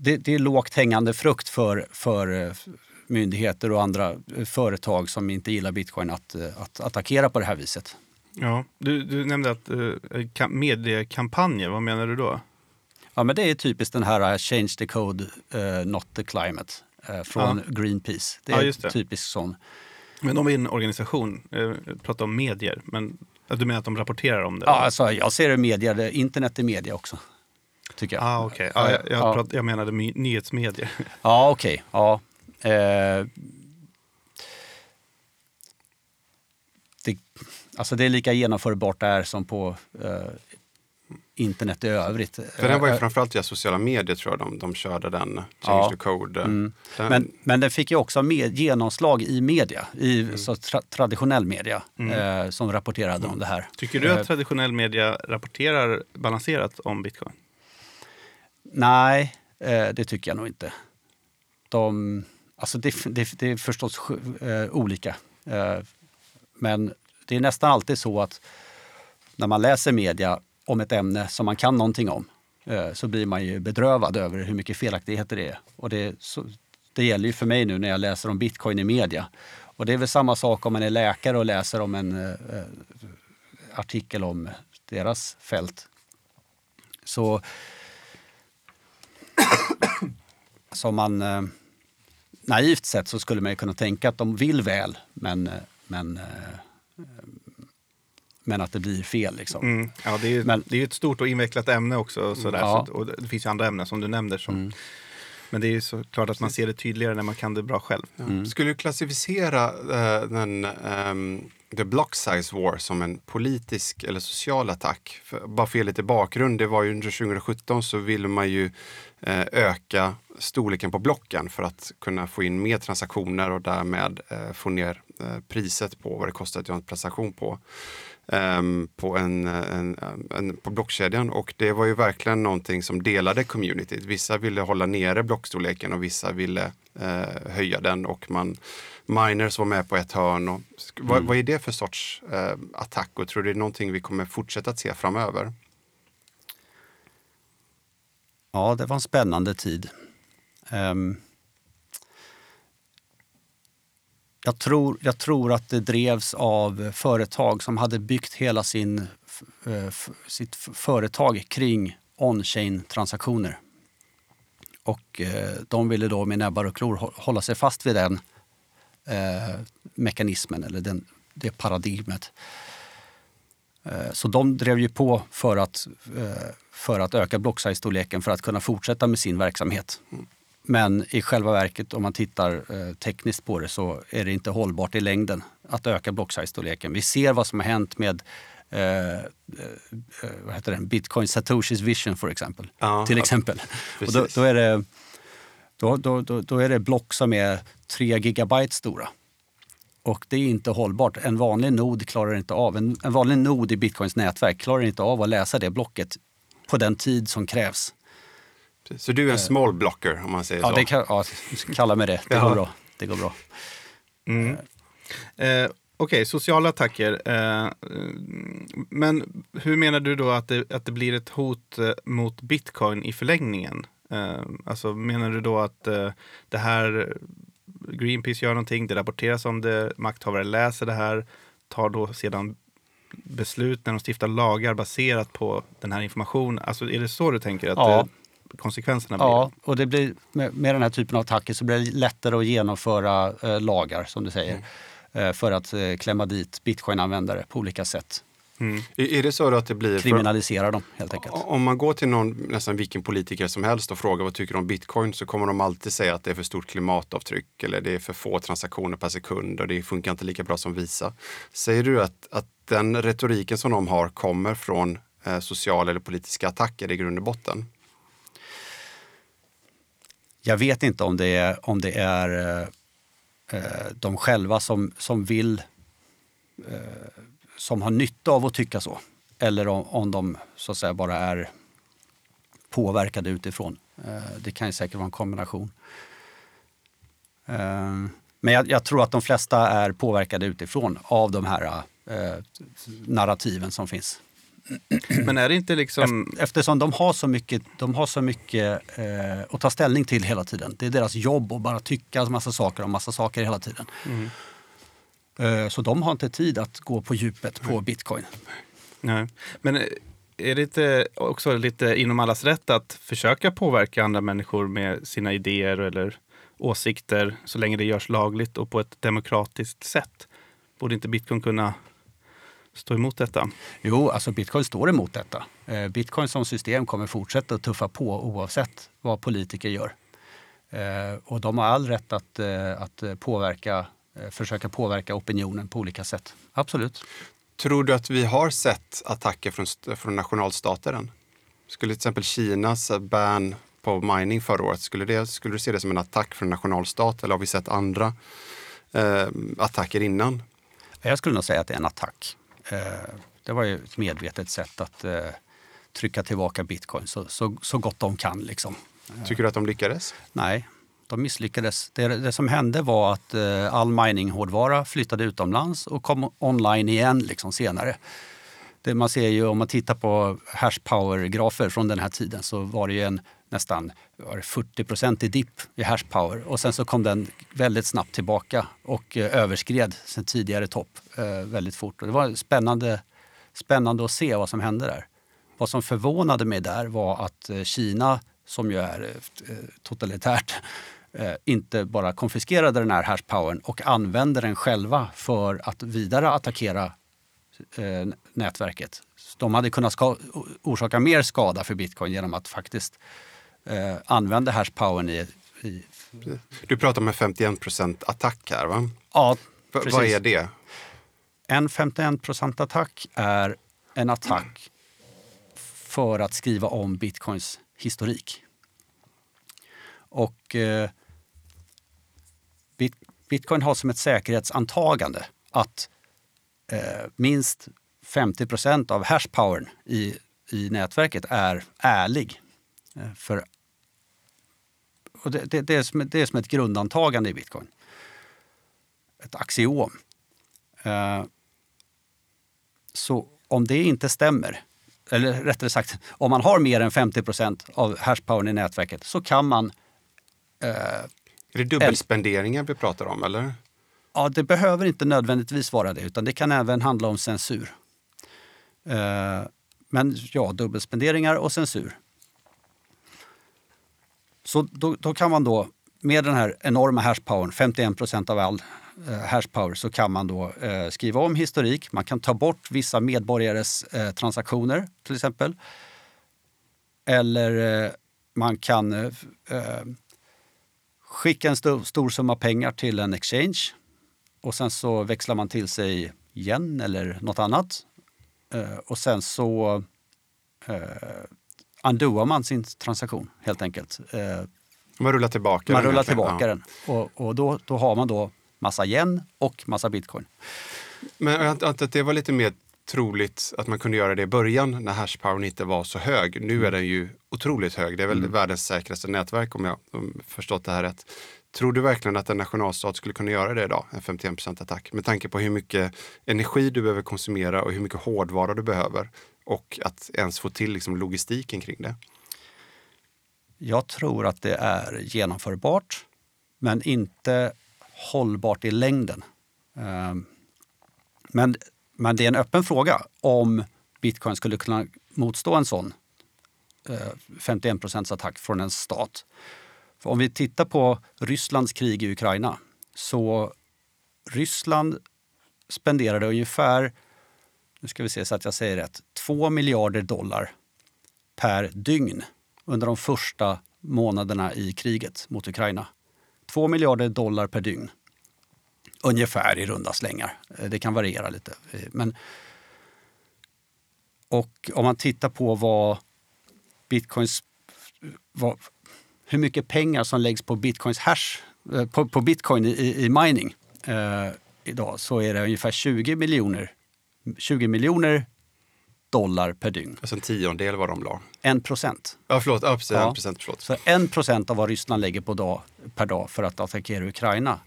det, det, är lågt hängande frukt för, för myndigheter och andra företag som inte gillar bitcoin att, att attackera på det här viset. Ja, du, du nämnde att eh, mediekampanjer, vad menar du då? Ja, men det är typiskt den här Change the code, uh, not the climate uh, från ja. Greenpeace. Det är ja, det. typisk sån. Men om är en organisation, eh, pratar om medier, men du menar att de rapporterar om det? Ja, alltså, jag ser det media, internet är media också. Tycker jag. Ah, okay. ja, jag, jag, ja. jag menade my, nyhetsmedier. Ja, okej. Okay. Ja. Eh, det, alltså det är lika genomförbart där som på eh, internet i övrigt. För den var ju eh, framförallt via sociala medier tror jag de, de körde den, Change ja. the Code. Mm. Den... Men, men den fick ju också med, genomslag i media, i mm. så tra, traditionell media mm. eh, som rapporterade mm. om det här. Tycker du att eh, traditionell media rapporterar balanserat om bitcoin? Nej, eh, det tycker jag nog inte. De, alltså det, det, det är förstås eh, olika. men det är nästan alltid så att när man läser media om ett ämne som man kan någonting om eh, så blir man ju bedrövad över hur mycket felaktigheter det är. Och det, så, det gäller ju för mig nu när jag läser om bitcoin i media. Och det är väl samma sak om man är läkare och läser om en eh, artikel om deras fält. Så som man eh, naivt sett så skulle man kunna tänka att de vill väl men, eh, men eh, men att det blir fel. Liksom. Mm. Ja, det är, men, det är ett stort och invecklat ämne också. Sådär, ja. så, och det finns ju andra ämnen som du nämnde. Som, mm. Men det är ju såklart att man ser det tydligare när man kan det bra själv. Mm. Skulle du klassificera uh, den, um, the block size war som en politisk eller social attack? För, bara för lite bakgrund, det var ju under 2017 så ville man ju uh, öka storleken på blocken för att kunna få in mer transaktioner och därmed uh, få ner priset på vad det kostar att göra en transaktion på. Ehm, på, en, en, en, på blockkedjan och det var ju verkligen någonting som delade communityt. Vissa ville hålla nere blockstorleken och vissa ville eh, höja den och man miners var med på ett hörn. Och, vad, Mm. vad är det för sorts eh, attack och tror du det är någonting vi kommer fortsätta att se framöver? Ja, det var en spännande tid. Ehm, jag, tror, jag tror att det drevs av företag som hade byggt hela sin, eh, sitt företag kring on-chain transaktioner. Och eh, de ville då med näbbar och klor hålla sig fast vid den eh, mekanismen eller den, det paradigmet. Så de drev ju på för att, för att öka block-size-storleken för att kunna fortsätta med sin verksamhet. Men i själva verket, om man tittar eh, tekniskt på det, så är det inte hållbart i längden att öka block-size-storleken. Vi ser vad som har hänt med eh, eh, vad heter den? Bitcoin Satoshis Vision för exempel. Ja, till ja, exempel. Och då, då, är det, då, då, då är det block som är 3 gigabyte stora. Och det är inte hållbart. En vanlig nod klarar inte av, en, en vanlig nod i bitcoins nätverk klarar inte av att läsa det blocket på den tid som krävs. Så du är en small blocker om man säger Ja, så? det kan, ja, kalla mig det. Det går bra. Det går bra. Mm. Eh, Okej, sociala attacker. Eh, men hur menar du då att det, att det blir ett hot eh, mot bitcoin i förlängningen? Eh, alltså menar du då att eh, det här Greenpeace gör någonting, det rapporteras om det, makthavare läser det här, tar då sedan beslut när de stiftar lagar baserat på den här informationen? Alltså är det så du tänker att Ja. Konsekvenserna blir? Ja, och det blir, med, med den här typen av attacker så blir det lättare att genomföra eh, lagar, som du säger, eh, för att eh, klämma dit bitcoin-användare på olika sätt. Mm. Är, det så att det blir... för- Kriminalisera dem helt enkelt. Om man går till någon, nästan vilken politiker som helst och frågar vad tycker du om bitcoin så kommer de alltid säga att det är för stort klimatavtryck eller det är för få transaktioner per sekund och det funkar inte lika bra som Visa. Säger du att, att den retoriken som de har kommer från eh, sociala eller politiska attacker i grund och botten? Jag vet inte om det är, om det är eh, eh, de själva som, som vill, eh, som har nytta av att tycka så. Eller om, om de så att säga bara är påverkade utifrån. Eh, det kan ju säkert vara en kombination. Eh, men jag, jag tror att de flesta är påverkade utifrån av de här eh, narrativen som finns. Men är det inte liksom... Eftersom de har så mycket, de har så mycket eh, att ta ställning till hela tiden. Det är deras jobb att bara tycka en massa saker om massa saker hela tiden. Eh, så de har inte tid att gå på djupet på bitcoin. Nej. Men eh, är det inte också lite inom allas rätt att försöka påverka andra människor med sina idéer eller åsikter så länge det görs lagligt och på ett demokratiskt sätt? Borde inte bitcoin kunna stå emot detta? Jo, alltså bitcoin står emot detta. Eh, bitcoin som system kommer fortsätta att tuffa på oavsett vad politiker gör. Eh, och de har all rätt att, eh, att påverka, försöka påverka opinionen på olika sätt. Absolut. Tror du att vi har sett attacker från, från nationalstater än? Skulle till exempel Kinas ban på mining förra året, skulle, det, skulle du se det som en attack från nationalstat eller har vi sett andra eh, attacker innan? Jag skulle nog säga att det är en attack. Eh, Det var ju ett medvetet sätt att eh, trycka tillbaka bitcoin så, så, så gott de kan. Liksom. Tycker du att de lyckades? Nej, de misslyckades. Det, det som hände var att eh, all mining-hårdvara flyttade utomlands och kom online igen liksom, senare. Det man ser ju om man tittar på hash power-grafer från den här tiden så var det ju en nästan var 40 procent i dipp i hash power och sen så kom den väldigt snabbt tillbaka och eh, överskred sin tidigare topp eh, väldigt fort. Och det var spännande, spännande att se vad som hände där. Vad som förvånade mig där var att eh, Kina, som ju är totalitärt, inte bara konfiskerade den här hashpowern och använde den själva för att vidare attackera nätverket. De hade kunnat orsaka mer skada för bitcoin genom att faktiskt eh, använda hashpowern i... i Du pratar om en 51% attack här, va? ja, V- precis. vad är det? En 51% attack är en attack för att skriva om bitcoins historik. Och eh, bit, bitcoin har som ett säkerhetsantagande att eh, minst 50% av hashpowern i, i nätverket är ärlig. Eh, för, och det, det, det, är som, det är som ett grundantagande i bitcoin. Ett axiom. Eh, så om det inte stämmer, eller rättare sagt, om man har mer än 50% av hashpowern i nätverket så kan man... Eh, är det dubbelspenderingar vi pratar om eller? Ja, det behöver inte nödvändigtvis vara det, utan det kan även handla om censur. Eh, men ja, dubbelspenderingar och censur. Så då, då, kan man då, med den här enorma hashpowern, 51 procent av all eh, hashpower, så kan man då eh, skriva om historik. Man kan ta bort vissa medborgares eh, transaktioner till exempel. Eller eh, man kan eh, eh skicka en st stor summa pengar till en exchange och sen så växlar man till sig yen eller något annat. Eh, och sen så eh, undoar man sin transaktion helt enkelt. Eh, man rullar tillbaka man den. Rullar tillbaka ja. den. Och, och då, då har man då massa yen och massa bitcoin. Men jag att det var lite mer troligt att man kunde göra det i början när hashpowern inte var så hög. Nu är den ju otroligt hög. Det är väl mm. världens säkraste nätverk om jag förstått det här rätt. Tror du verkligen att en nationalstat skulle kunna göra det idag, en 51% attack? Med tanke på hur mycket energi du behöver konsumera och hur mycket hårdvara du behöver och att ens få till liksom logistiken kring det. Jag tror att det är genomförbart, men inte hållbart i längden. Eh, men, men det är en öppen fråga om bitcoin skulle kunna motstå en sån 51 eh, attack från en stat. För om vi tittar på Rysslands krig i Ukraina så Ryssland spenderade ungefär, nu ska vi se så att jag säger rätt, 2 miljarder dollar per dygn under de första månaderna i kriget mot Ukraina. 2 miljarder dollar per dygn. Ungefär i runda slängar. Eh, det kan variera lite. Eh, men, och om man tittar på vad bitcoins vad, hur mycket pengar som läggs på bitcoins hash, eh, på, på bitcoin i, i mining eh, idag så är det ungefär 20 miljoner, 20 miljoner dollar per dygn. Alltså en tiondel vad de la? En procent. Ja, förlåt. Ja, precis, ja. En procent, förlåt. Så en procent av vad Ryssland lägger på dag, per dag för att attackera Ukraina.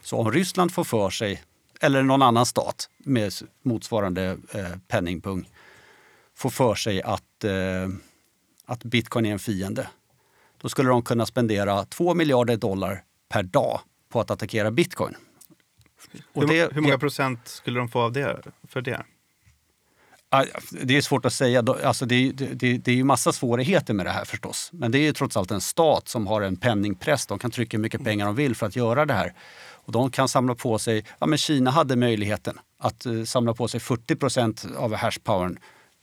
Så om Ryssland får för sig, eller någon annan stat med motsvarande eh, penningpung, får för sig att, eh, att bitcoin är en fiende då skulle de kunna spendera 2 miljarder dollar per dag på att attackera bitcoin. Och hur, det, hur många procent skulle de få av det, för det? Det är svårt att säga. Alltså det, det, det är ju massa svårigheter med det här förstås. Men det är ju trots allt en stat som har en penningpress. De kan trycka hur mycket pengar de vill för att göra det här. Och de kan samla på sig, ja men Kina hade möjligheten att uh, samla på sig 40 procent av hashpowern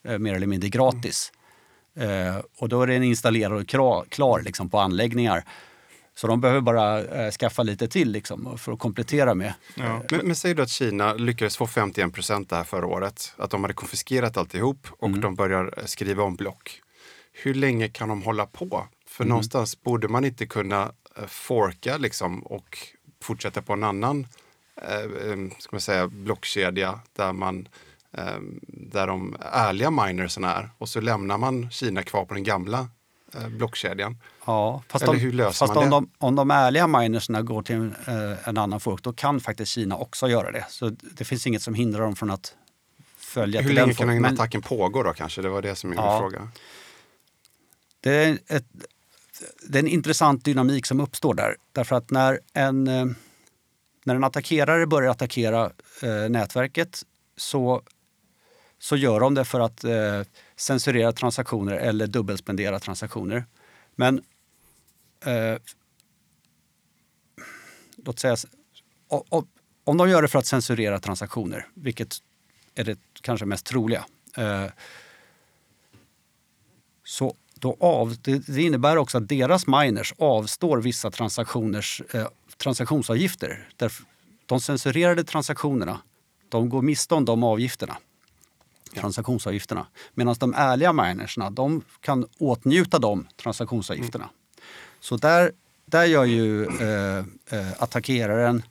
uh, mer eller mindre gratis. Mm. Eh, och då är den installerad och klar liksom, på anläggningar. Så de behöver bara eh, skaffa lite till liksom, för att komplettera med. Ja. Men, men säg då att Kina lyckades få 51 procent det här förra året. Att de hade konfiskerat alltihop och mm. de börjar eh, skriva om block. Hur länge kan de hålla på? För mm. någonstans borde man inte kunna eh, forka liksom, och fortsätta på en annan eh, eh ska man säga, blockkedja där man Ehm, där de ärliga minersen är och så lämnar man Kina kvar på den gamla eh, blockkedjan. Ja, fast, Eller hur löser fast man om, det? De, om de ärliga minerserna går till en, eh, en annan fork, då kan faktiskt Kina också göra det. Så det finns inget som hindrar dem från att följa Hur länge kan den attacken pågå då kanske? Det var det som är min ja, fråga. Det är, ett, det är en intressant dynamik som uppstår där. Därför att när en, eh, när en attackerare börjar attackera eh, nätverket så så gör de det för att eh, censurera transaktioner eller dubbelspendera transaktioner. Men eh, låt säga, om de gör det för att censurera transaktioner, vilket är det kanske mest troliga, eh, så då av, det, det, innebär också att deras miners avstår vissa transaktioners, eh, transaktionsavgifter. De censurerade transaktionerna de går miste om de avgifterna transaktionsavgifterna. Medan de ärliga minersna, de kan åtnjuta de transaktionsavgifterna. Mm. Så där, där gör ju eh, eh, attackeraren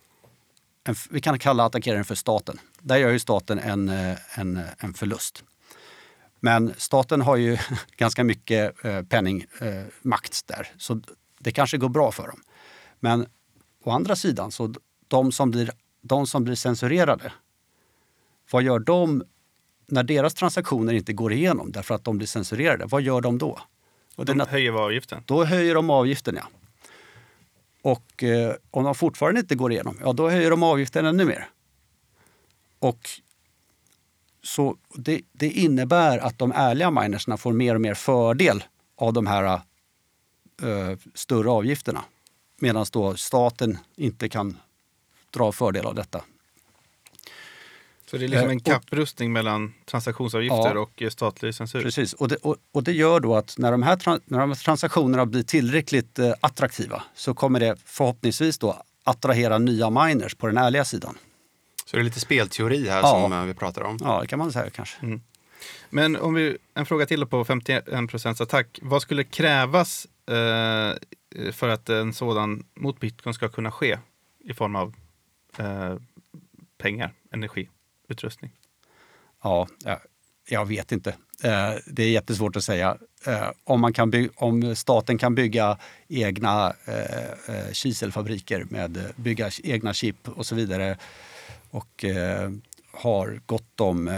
en, vi kan kalla attackeraren för staten. Där gör ju staten en, eh, en, en förlust. Men staten har ju ganska mycket eh, penningmakt eh, där, så det kanske går bra för dem. Men å andra sidan, så de som blir, de som blir censurerade, vad gör de när deras transaktioner inte går igenom därför att de blir censurerade? Vad gör de då? Och de höjer avgiften? Då höjer de avgiften, ja. Och eh, om de fortfarande inte går igenom, ja då höjer de avgiften ännu mer. Och så det, det innebär att de ärliga minersna får mer och mer fördel av de här uh, större avgifterna. Medan då staten inte kan dra fördel av detta. Så det är liksom en eh, kapprustning mellan transaktionsavgifter ja, och statlig censur? Precis, och det, och, och det, gör då att när de här, när de här transaktionerna blir tillräckligt eh, attraktiva så kommer det förhoppningsvis då attrahera nya miners på den ärliga sidan. Så det är lite spelteori här ja. som eh, vi pratar om? Ja, det kan man säga kanske. Mm. Men om vi, en fråga till på 51 procents attack. Vad skulle krävas eh, för att en sådan mot bitcoin ska kunna ske i form av eh, pengar, energi? Utrustning? Ja, jag, jag vet inte. Eh, det är jättesvårt att säga. Eh, om, man kan bygga, om staten kan bygga egna eh, kiselfabriker med bygga egna chip och så vidare och har gott om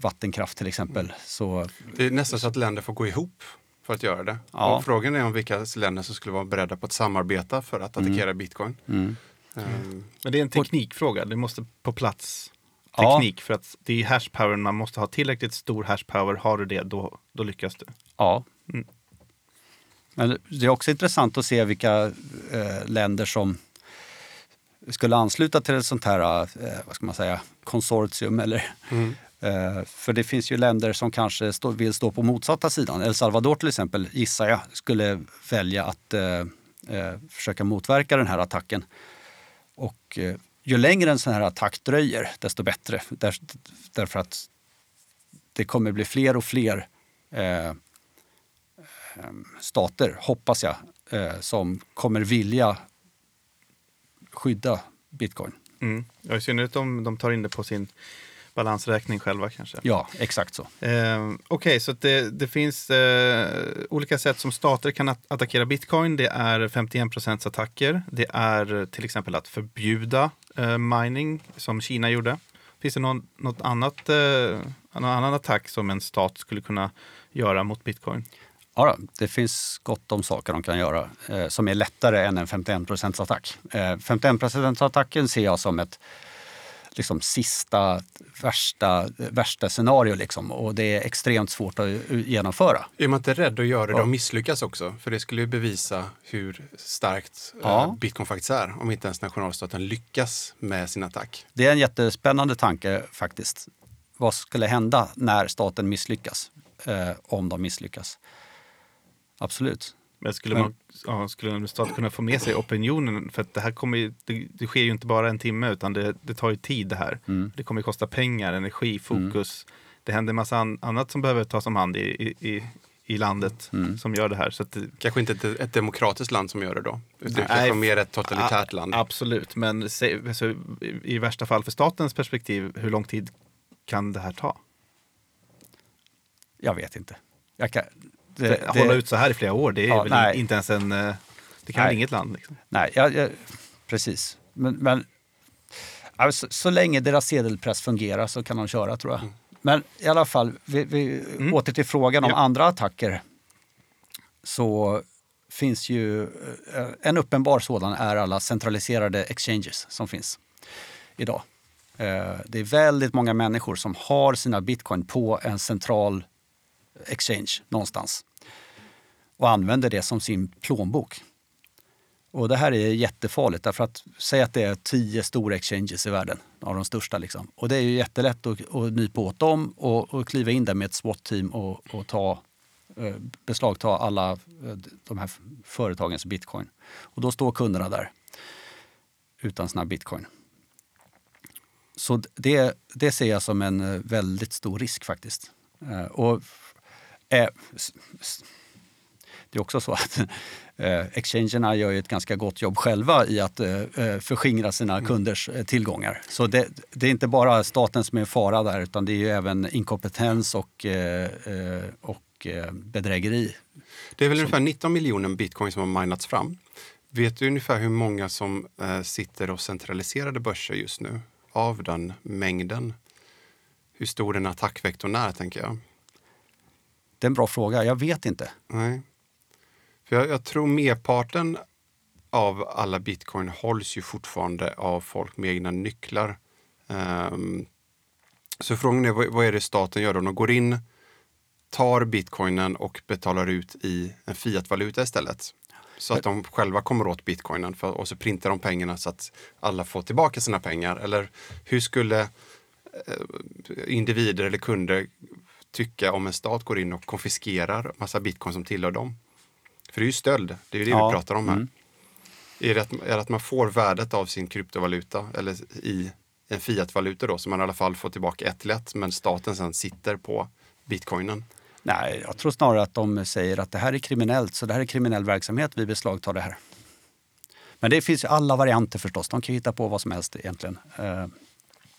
vattenkraft till exempel. Så... Det är nästan så att länder får gå ihop för att göra det. Ja. Och frågan är om vilka länder som skulle vara beredda på att samarbeta för att attackera mm. bitcoin. Mm. Um. Men det är en teknikfråga. Det måste på plats teknik. Ja. För att det är hashpower, man måste ha tillräckligt stor hashpower. Har du det, då, då lyckas du. Ja. Mm. Men det är också intressant att se vilka eh, länder som skulle ansluta till ett sånt här, eh, vad ska man säga, konsortium eller mm. eh, för det finns ju länder som kanske stå, vill stå på motsatta sidan. El Salvador till exempel, gissar jag, skulle välja att eh, eh försöka motverka den här attacken. Och eh, ju längre en sån här attack dröjer, desto bättre. Där, därför att det kommer bli fler och fler eh, eh, stater, hoppas jag, eh, som kommer vilja skydda bitcoin. Mm. Ja, I synnerhet om de tar in det på sin balansräkning själva kanske. Ja, exakt så. Eh, Okej, okay, så det, det finns eh, olika sätt som stater kan at attackera bitcoin. Det är 51 procents attacker. Det är till exempel att förbjuda eh, mining som Kina gjorde. Finns det någon, något annat, eh, någon annan attack som en stat skulle kunna göra mot bitcoin? Ja, det finns gott om saker de kan göra eh, som är lättare än en 51 attack. Eh, 51 attacken ser jag som ett liksom sista, värsta, värsta scenario. Liksom. Och det är extremt svårt att genomföra. Är man inte rädd att göra det och misslyckas också? För det skulle ju bevisa hur starkt eh, ja. bitcoin faktiskt är om inte ens nationalstaten lyckas med sin attack. Det är en jättespännande tanke faktiskt. Vad skulle hända när staten misslyckas? Eh, om de misslyckas. Absolut. Men skulle, man, ja, skulle en stat kunna få med sig opinionen? För att det här kommer det, det, sker ju inte bara en timme utan det, det tar ju tid det här. Mm. Det kommer kosta pengar, energi, fokus. Mm. Det händer en massa an, annat som behöver tas om hand i, i, i landet mm. som gör det här. Så det, kanske inte ett, ett, demokratiskt land som gör det då? Utan nej, kanske mer ett totalitärt a, land? Absolut, men se, alltså, i värsta fall för statens perspektiv, hur lång tid kan det här ta? Jag vet inte. Jag kan, det, det, hålla ut så här i flera år, det är ja, väl nej. inte ens en... Eh, det kan väl inget land? Liksom. Nej, ja, ja, precis. Men, men alltså, så länge deras sedelpress fungerar så kan de köra tror jag. Mm. Men i alla fall, vi, vi mm. åter till frågan om ja. andra attacker. Så finns ju eh, en uppenbar sådan är alla centraliserade exchanges som finns idag. Eh, det är väldigt många människor som har sina bitcoin på en central exchange någonstans och använder det som sin plånbok. Och det här är jättefarligt därför att säg att det är tio stora exchanges i världen, av de största. Liksom. Och det är ju jättelätt att, att nypa åt dem och, och kliva in där med ett SWAT-team och, och ta, eh, beslagta alla eh, de här företagens bitcoin. Och då står kunderna där utan sina bitcoin. Så det, det ser jag som en eh, väldigt stor risk faktiskt. Eh, och Eh, det är också så att eh, exchangerna gör ett ganska gott jobb själva i att eh, förskingra sina mm. kunders tillgångar. Så det, det, är inte bara staten som är en fara där utan det är ju även inkompetens och, och bedrägeri. Det är väl ungefär 19 miljoner bitcoin som har minats fram. Vet du ungefär hur många som sitter och centraliserade börser just nu? Av den mängden? Hur stor den attackvektorn är, tänker jag. Det är en bra fråga. Jag vet inte. Nej. För jag, jag tror merparten av alla bitcoin hålls ju fortfarande av folk med egna nycklar. Um, så frågan är vad, vad, är det staten gör då? De går in, tar bitcoinen och betalar ut i en fiatvaluta istället. Så att de själva kommer åt bitcoinen för, och så printar de pengarna så att alla får tillbaka sina pengar. Eller hur skulle eh, individer eller kunder tycka om en stat går in och konfiskerar massa bitcoin som tillhör dem? För det är ju stöld, det är ju det ja. vi pratar om här. Mm. Är, det att, är det att man får värdet av sin kryptovaluta eller i en fiatvaluta då, så man i alla fall får tillbaka ett lätt, men staten sen sitter på bitcoinen? Nej, jag tror snarare att de säger att det här är kriminellt, så det här är kriminell verksamhet, vi beslagtar det här. Men det finns ju alla varianter förstås, de kan hitta på vad som helst egentligen. Eh,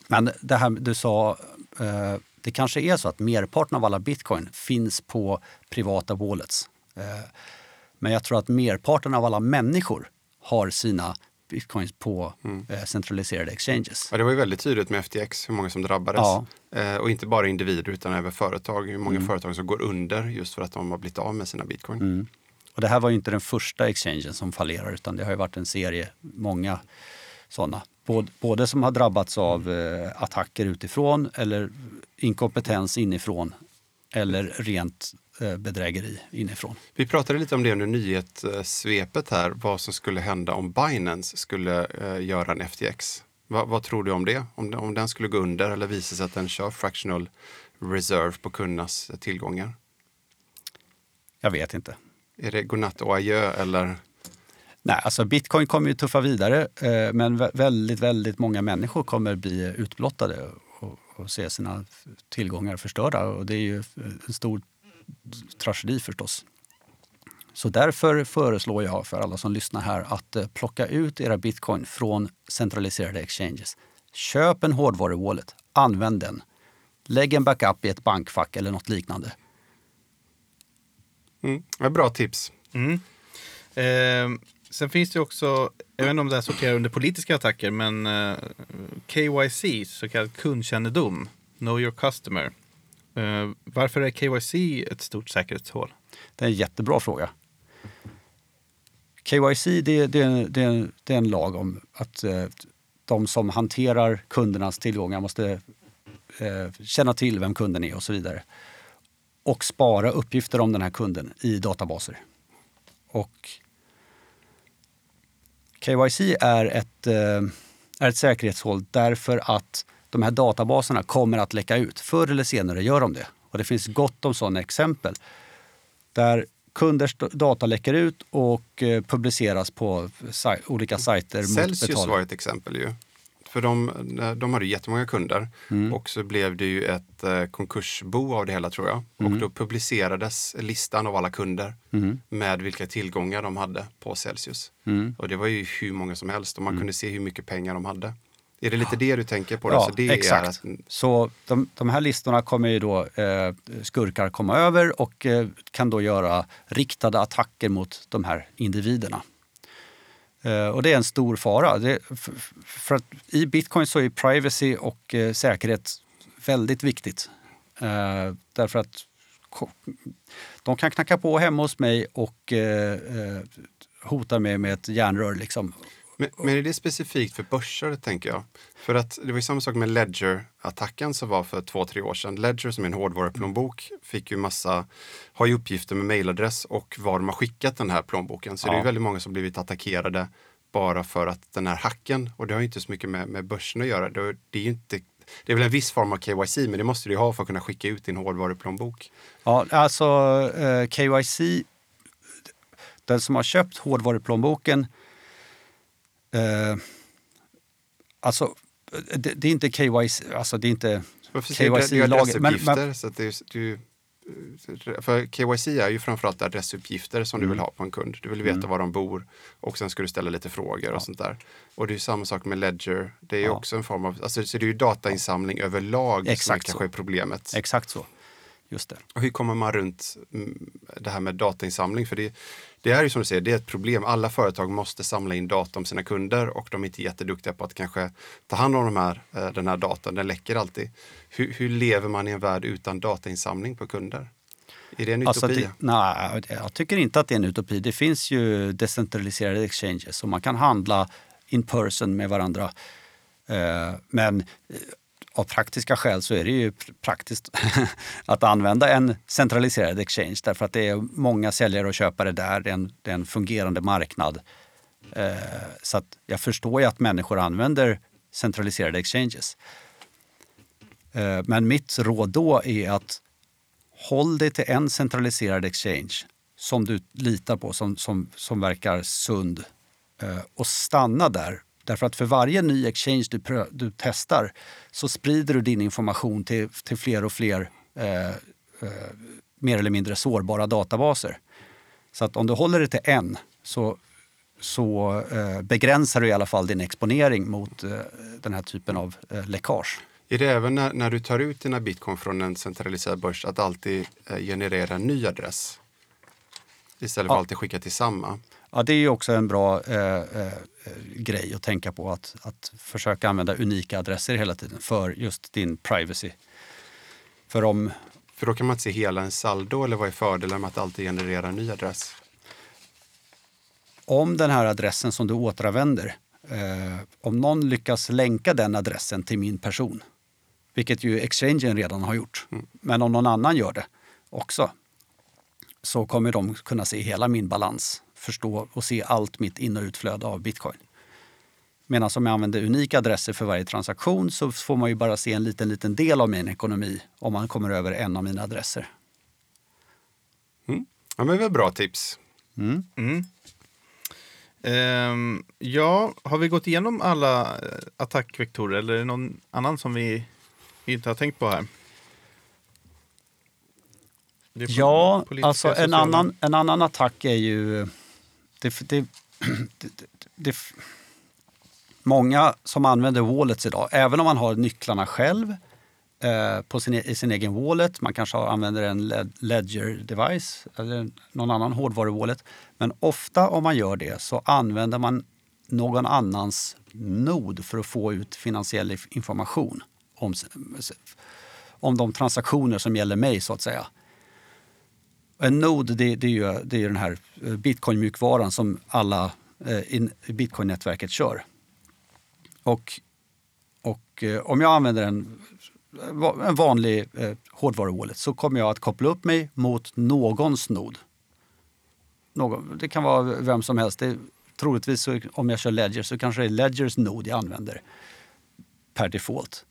men det här du sa, eh, det kanske är så att merparten av alla bitcoin finns på privata wallets. Eh, men jag tror att merparten av alla människor har sina bitcoins på mm. Eh, centraliserade exchanges. Ja, det var ju väldigt tydligt med FTX hur många som drabbades. Ja. Eh, och inte bara individer utan även företag. Hur många mm. företag som går under just för att de har blivit av med sina bitcoin. Mm. Och det här var ju inte den första exchangen som fallerar utan det har ju varit en serie, många sådana. Både, både som har drabbats av eh, attacker utifrån eller inkompetens inifrån eller rent Eh, bedrägeri inifrån. Vi pratade lite om det under nyhetssvepet här, vad som skulle hända om Binance skulle eh, göra en FTX. Va, vad tror du om det? Om, om den skulle gå under eller visa sig att den kör fractional reserve på kundernas tillgångar? Jag vet inte. Är det godnatt och adjö eller? Nej, alltså bitcoin kommer ju tuffa vidare, eh, men väldigt, väldigt många människor kommer bli utblottade och, och se sina tillgångar förstörda. Och det är ju en stor tragedi förstås. Så därför föreslår jag för alla som lyssnar här att eh, plocka ut era bitcoin från centraliserade exchanges. Köp en hårdvaru-wallet, använd den. Lägg en backup i ett bankfack eller något liknande. Mm, bra tips. Mm. Eh, sen finns det också, jag vet inte om det här sorterar under politiska attacker, men eh, KYC, så kallad kundkännedom, Know your customer. Uh, varför är KYC ett stort säkerhetshål? Det är en jättebra fråga. KYC det, det, det, det är en lag om att uh, de som hanterar kundernas tillgångar måste uh, känna till vem kunden är och så vidare. Och spara uppgifter om den här kunden i databaser. Och KYC är ett, är ett säkerhetshål därför att de här databaserna kommer att läcka ut. Förr eller senare gör de det. Och det finns gott om sådana exempel där kunders data läcker ut och eh, publiceras på olika sajter. Celsius var ett exempel ju. För de, de hade jättemånga kunder mm. och så blev det ju ett eh, konkursbo av det hela tror jag. Mm. Och då publicerades listan av alla kunder mm. med vilka tillgångar de hade på Celsius. Mm. Och det var ju hur många som helst och man mm. kunde se hur mycket pengar de hade. Är det lite det du tänker på? Då? Ja, så exakt. Att... Så de, de, här listorna kommer ju då eh, skurkar komma över och eh, kan då göra riktade attacker mot de här individerna. Eh, och det är en stor fara. Det, för, för, att I bitcoin så är privacy och eh, säkerhet väldigt viktigt. Eh, därför att de kan knacka på hemma hos mig och eh, eh hotar mig med ett järnrör. Liksom. Men, men, är det specifikt för börser, tänker jag? För att det var ju samma sak med Ledger-attacken som var för två, tre år sedan. Ledger som är en hårdvaruplånbok fick ju massa, har ju uppgifter med mailadress och var de har skickat den här plånboken. Så ja. det är väldigt många som blivit attackerade bara för att den här hacken, och det har ju inte så mycket med, med börsen att göra. Det, det är ju inte det är väl en viss form av KYC, men det måste du ha för att kunna skicka ut din hårdvaruplånbok. Ja, alltså eh, KYC, den som har köpt hårdvaruplånboken Eh, alltså, det, det, är inte KYC, alltså det är inte KYC-lagen. Men, men, så att det, du, för KYC är ju framförallt adressuppgifter som du vill ha på en kund. Du vill veta Mm. var de bor och sen ska du ställa lite frågor Ja. och sånt där. Och det är samma sak med Ledger. Det är Ja. också en form av, alltså, så det är ju datainsamling överlag som är Exakt kanske är problemet. Exakt så. Just det. Och hur kommer man runt mm, det här med datainsamling? För det, det är ju som du säger, det är ett problem. Alla företag måste samla in data om sina kunder och de är inte jätteduktiga på att kanske ta hand om de här, eh, den här datan. Den läcker alltid. Hur, hur lever man i en värld utan datainsamling på kunder? Är det en Alltså utopi? det, nej, jag tycker inte att det är en utopi. Det finns ju decentraliserade exchanges och man kan handla in person med varandra. Eh, Men av praktiska skäl så är det ju praktiskt att använda en centraliserad exchange därför att det är många säljare och köpare där. Det är en, det är en fungerande marknad. Eh, Så att jag förstår ju att människor använder centraliserade exchanges. Eh, Men mitt råd då är att håll dig till en centraliserad exchange som du litar på, som, som, som verkar sund. Eh, och stanna där. Därför att för varje ny exchange du, prö- du testar så sprider du din information till, till fler och fler eh, eh, mer eller mindre sårbara databaser. Så att om du håller dig till en så, så eh, begränsar du i alla fall din exponering mot eh, den här typen av eh, läckage. Är det även när, när du tar ut dina bitcoin från en centraliserad börs att alltid eh, generera en ny adress? Istället för Ja. att alltid skicka till samma. Ja, det är också en bra eh, eh, grej att tänka på. Att, att försöka använda unika adresser hela tiden för just din privacy. För om, För då kan man inte se hela en saldo eller vad är fördelen med att alltid generera en ny adress? om den här adressen som du återanvänder, eh, om någon lyckas länka den adressen till min person, vilket ju exchangen redan har gjort, men om någon annan gör det också, så kommer de kunna se hela min balans, förstå och se allt mitt in och utflöde av bitcoin. Medan om jag använder unika adresser för varje transaktion så får man ju bara se en liten, liten del av min ekonomi om man kommer över en av mina adresser. Ja, men väl bra tips. Mm. Ehm, ja, har vi gått igenom alla eh, attackvektorer eller är det någon annan som vi inte har tänkt på här? Ja, alltså en annan, en annan attack är ju... Det, det, det, det, många som använder wallets idag, även om man har nycklarna själv eh, på sin, e-, i sin egen wallet, man kanske har- använder en ledger device eller någon annan hårdvaru-wallet. Men ofta om man gör det så använder man någon annans nod för att få ut finansiell information om, om de transaktioner som gäller mig så att säga. Eh, en nod det, det är ju det är ju den här eh, bitcoin-mjukvaran som alla eh, i bitcoin-nätverket kör. Och, och eh, om jag använder en, en vanlig eh, hårdvaru-wallet så kommer jag att koppla upp mig mot någons nod. Någon, det kan vara vem som helst. Det, troligtvis så, om jag kör Ledger så kanske det är Ledgers nod jag använder per default.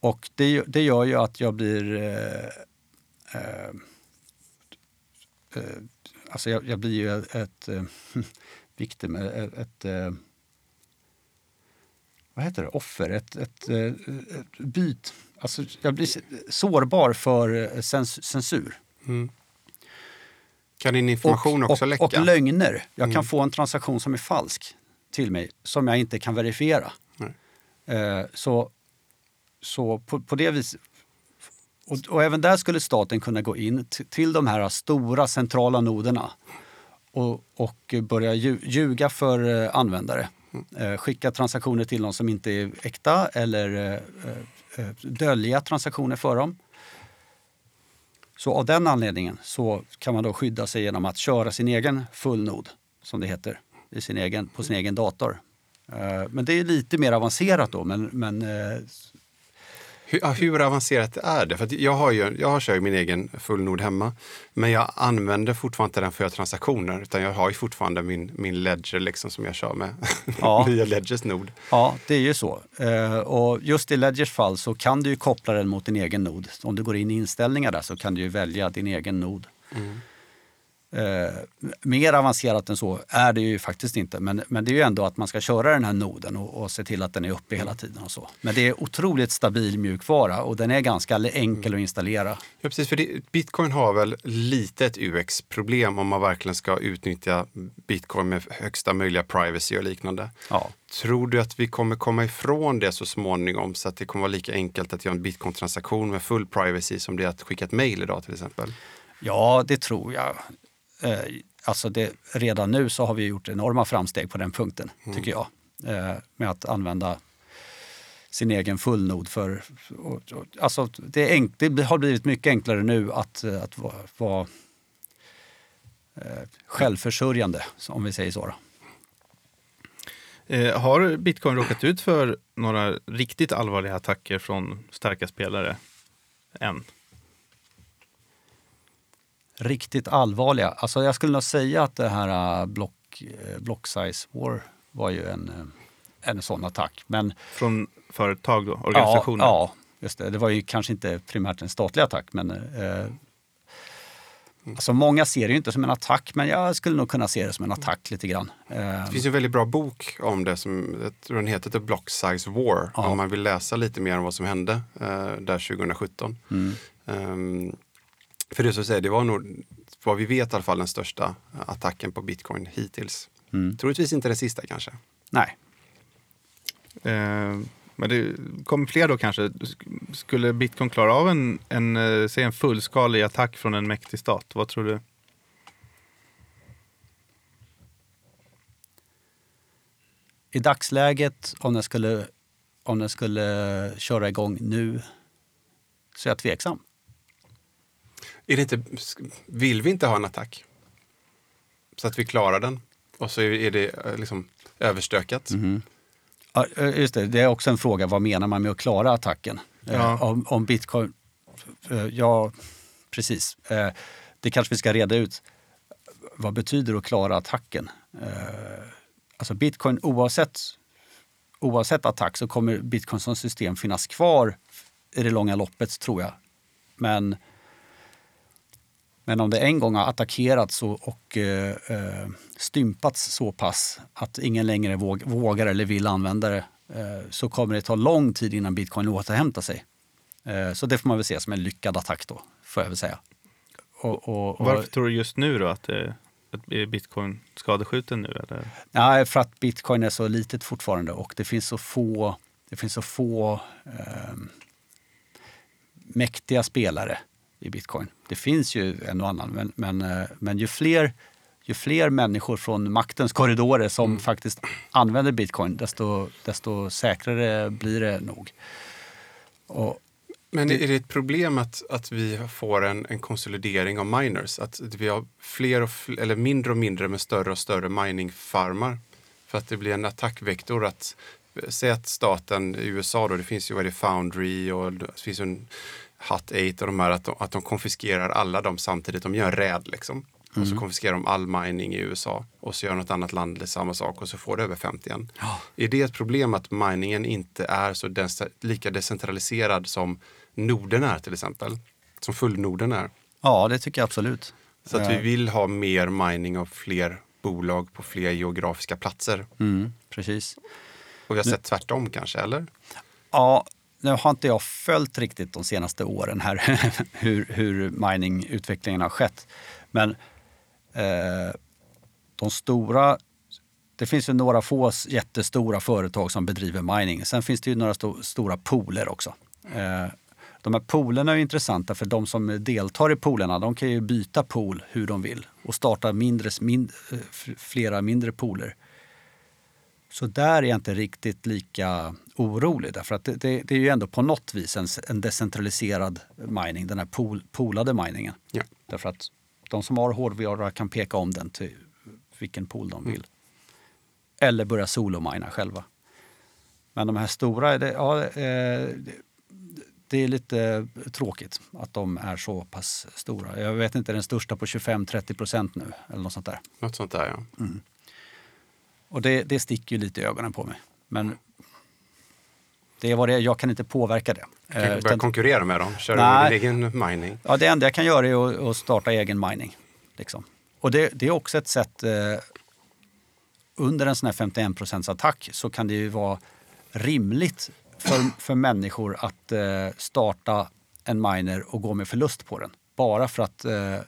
Och det, gör- det gör ju att jag blir eh, eh, alltså jag, jag blir ju ett, ett eh, victim, ett, ett eh, vad heter det, offer, ett, ett, eh, ett byt. Alltså jag blir sårbar för eh, cens, censur. Kan din information och, också och, läcka? och lögner. Jag kan få en transaktion som är falsk till mig som jag inte kan verifiera. Nej. Eh, så så på, på det viset... Och, och även där skulle staten kunna gå in till de här stora centrala noderna och, och börja ljuga för eh, användare. Mm. skicka transaktioner till någon som inte är äkta eller eh, dölja transaktioner för dem. Så av den anledningen så kan man då skydda sig genom att köra sin egen fullnod, som det heter, i sin egen, på sin egen dator. Men det är lite mer avancerat då, men, men hur, hur avancerat är det? För jag, har ju, jag kör ju min egen fullnod hemma, men jag använder fortfarande inte den för att göra transaktioner, utan jag har ju fortfarande min, min ledger liksom som jag kör med Ja. via Ledgers nod. Ja, det är ju så. Eh, och just i Ledgers fall så kan du ju koppla den mot din egen nod. Om du går in i inställningar där så kan du ju välja din egen nod. Eh, mer avancerat än så är det ju faktiskt inte. Men, men det är ju ändå att man ska köra den här noden och, och se till att den är uppe hela tiden. och så. Men det är otroligt stabil mjukvara och den är ganska enkel att installera. Ja, precis. För det, Bitcoin har väl lite ett UX-problem om man verkligen ska utnyttja Bitcoin med högsta möjliga privacy och liknande. Ja. Tror du att vi kommer komma ifrån det så småningom så att det kommer vara lika enkelt att göra en bitcoin-transaktion med full privacy som det är att skicka ett mejl idag till exempel? Ja, det tror jag. Eh, alltså det, redan nu så har vi gjort enorma framsteg på den punkten, tycker jag. Eh, med att använda sin egen fullnod för... Och, och, alltså det, är enk, det har blivit mycket enklare nu att, eh, att vara, vara eh, självförsörjande, om vi säger så. Då. Eh, har bitcoin råkat ut för några riktigt allvarliga attacker från starka spelare än? Riktigt allvarliga. Alltså jag skulle nog säga att det här uh, block, uh, block size war var ju en, uh, en sån attack. Men, Från företag då? Organisationer? Ja, ja, just det. Det var ju kanske inte primärt en statlig attack, men eh, Alltså många ser det ju inte som en attack, men jag skulle nog kunna se det som en attack lite grann. Det finns en väldigt bra bok om det som jag tror den heter The Block Size War. Ja. Om man vill läsa lite mer om vad som hände där 2017. mm, Ehm, för det så säger, det var nog vad vi vet i alla fall den största attacken på bitcoin hittills. mm. Troligtvis inte den sista kanske. Nej, Eh, men det kommer fler då kanske. Sk- Skulle bitcoin klara av en, en, eh, säg en fullskalig attack från en mäktig stat? Vad tror du? i dagsläget om den skulle, om den skulle köra igång nu så är jag tveksam. Är det inte, vill vi inte ha en attack? Så att vi klarar den och så är- det eh, liksom överstökat. Ja, eh, just det, det är också en fråga, vad menar man med att klara attacken? Ja. Eh, Om, om bitcoin... Ja, precis. Det kanske vi ska reda ut. Vad betyder att klara attacken? Alltså bitcoin, oavsett, oavsett attack så kommer bitcoin som system finnas kvar i det långa loppet, tror jag. Men, men om det en gång har attackerats och, och eh, eh, stympats så pass att ingen längre våg, vågar eller vill använda det eh, så kommer det ta lång tid innan bitcoin återhämtar sig. Eh, så det får man väl se som en lyckad attack då, får jag väl säga. Och, och, och, Varför tror du just nu då att, att bitcoin skadeskjuten nu? Eller? Nej, för att bitcoin är så litet fortfarande och det finns så få, det finns så få mäktiga spelare i bitcoin. Det finns ju en och annan, men, men, eh, men ju, fler, ju fler människor från maktens korridorer som faktiskt använder bitcoin, desto, desto säkrare blir det nog. Och, Men är det ett problem att, att vi får en, en konsolidering av miners? Att vi har fler och fl- eller mindre och mindre med större och större miningfarmar? För att det blir en attackvektor att Säg att staten i USA då, det finns ju vad det, Foundry och det finns en Hut 8 och de här, att de, att de konfiskerar alla dem samtidigt. De gör en räd liksom. Och så konfiskerar de all mining i USA och så gör något annat land samma sak och så får det över 50 igen. Är det ett problem att miningen inte är så lika decentraliserad som Norden är till exempel? Som fullnorden är. ja, det tycker jag absolut. Så att vi Eh, vill ha mer mining av fler bolag på fler geografiska platser. Mm, precis. Och vi har sett tvärtom kanske, eller? Ja, nu har inte jag följt riktigt de senaste åren här hur, hur mining-utvecklingen har skett. Men eh, de stora... Det finns ju några få jättestora företag som bedriver mining. Sen finns det ju några sto, stora pooler också. Eh, de här poolerna är ju intressanta för de som deltar i poolerna de kan ju byta pool hur de vill och starta mindre, mindre, eh, flera mindre pooler. Så där är jag inte riktigt lika orolig. Därför att det, det, det är ju ändå på något vis en, en decentraliserad mining, den här pool, poolade miningen. Ja. Därför att de som har hårdvara kan peka om den till vilken pool de vill. Eller börja solomina själva. Men de här stora, det, ja, eh, det, är lite tråkigt att de är så pass stora. Jag vet inte, den största på 25-30 procent nu eller något sånt där. Något sånt där ja. Och det, det sticker ju lite i ögonen på mig. Men det är vad det är. Jag kan inte påverka det. Kan Eh, börja konkurrera med dem. Köra Nej. din egen mining. ja, det enda jag kan göra är att, starta egen mining. Liksom. Och det, det är också ett sätt, eh, under en sån här 51% attack så kan det ju vara rimligt för, för människor att eh, starta en miner och gå med förlust på den. Bara för att, eh, eh,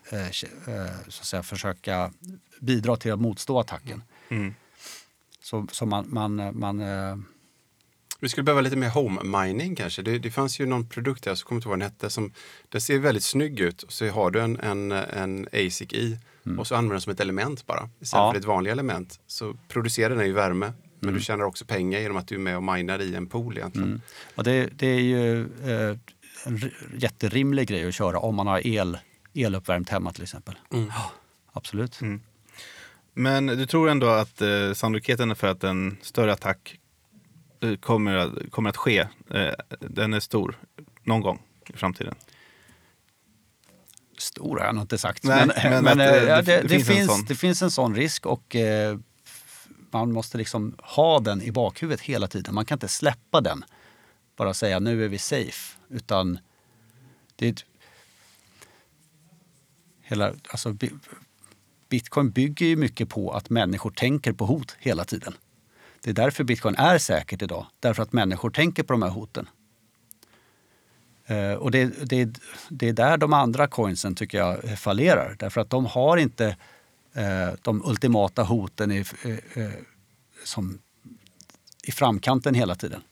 så att säga, försöka bidra till att motstå attacken. Mm. Så, så man, man, man eh, Vi skulle behöva lite mer home mining kanske. Det, det fanns ju någon produkt där, så kommer inte ihåg vad den hette, som det ser väldigt snygg ut. Och så har du en, en, en ASIC i och så använder den som ett element bara. Istället Ja. för ett vanligt element så producerar den ju värme. Men du tjänar också pengar genom att du är med och minar i en pool egentligen. Och det, det är ju eh, en jätterimlig grej att köra om man har el, eluppvärmt hemma till exempel. Ja, absolut. Men du tror ändå att eh, sannolikheten för att en större attack eh, kommer, att- kommer att ske, eh, den är stor någon gång i framtiden? Stor har jag nog inte sagt. Nej, men men att, eh, eh, ja, det- det, det finns en finns, sån. det finns en sån risk och man måste liksom ha den i bakhuvudet hela tiden. Man kan inte släppa den. Bara säga nu är vi safe. Utan det är ett, hela, alltså, Bitcoin bygger ju mycket på att människor tänker på hot hela tiden. Det är därför bitcoin är säkert idag. Därför att människor tänker på de här hoten. Eh, och det, det, det är där de andra coinsen tycker jag fallerar. Därför att de har inte eh, de ultimata hoten i, eh, som, i framkanten hela tiden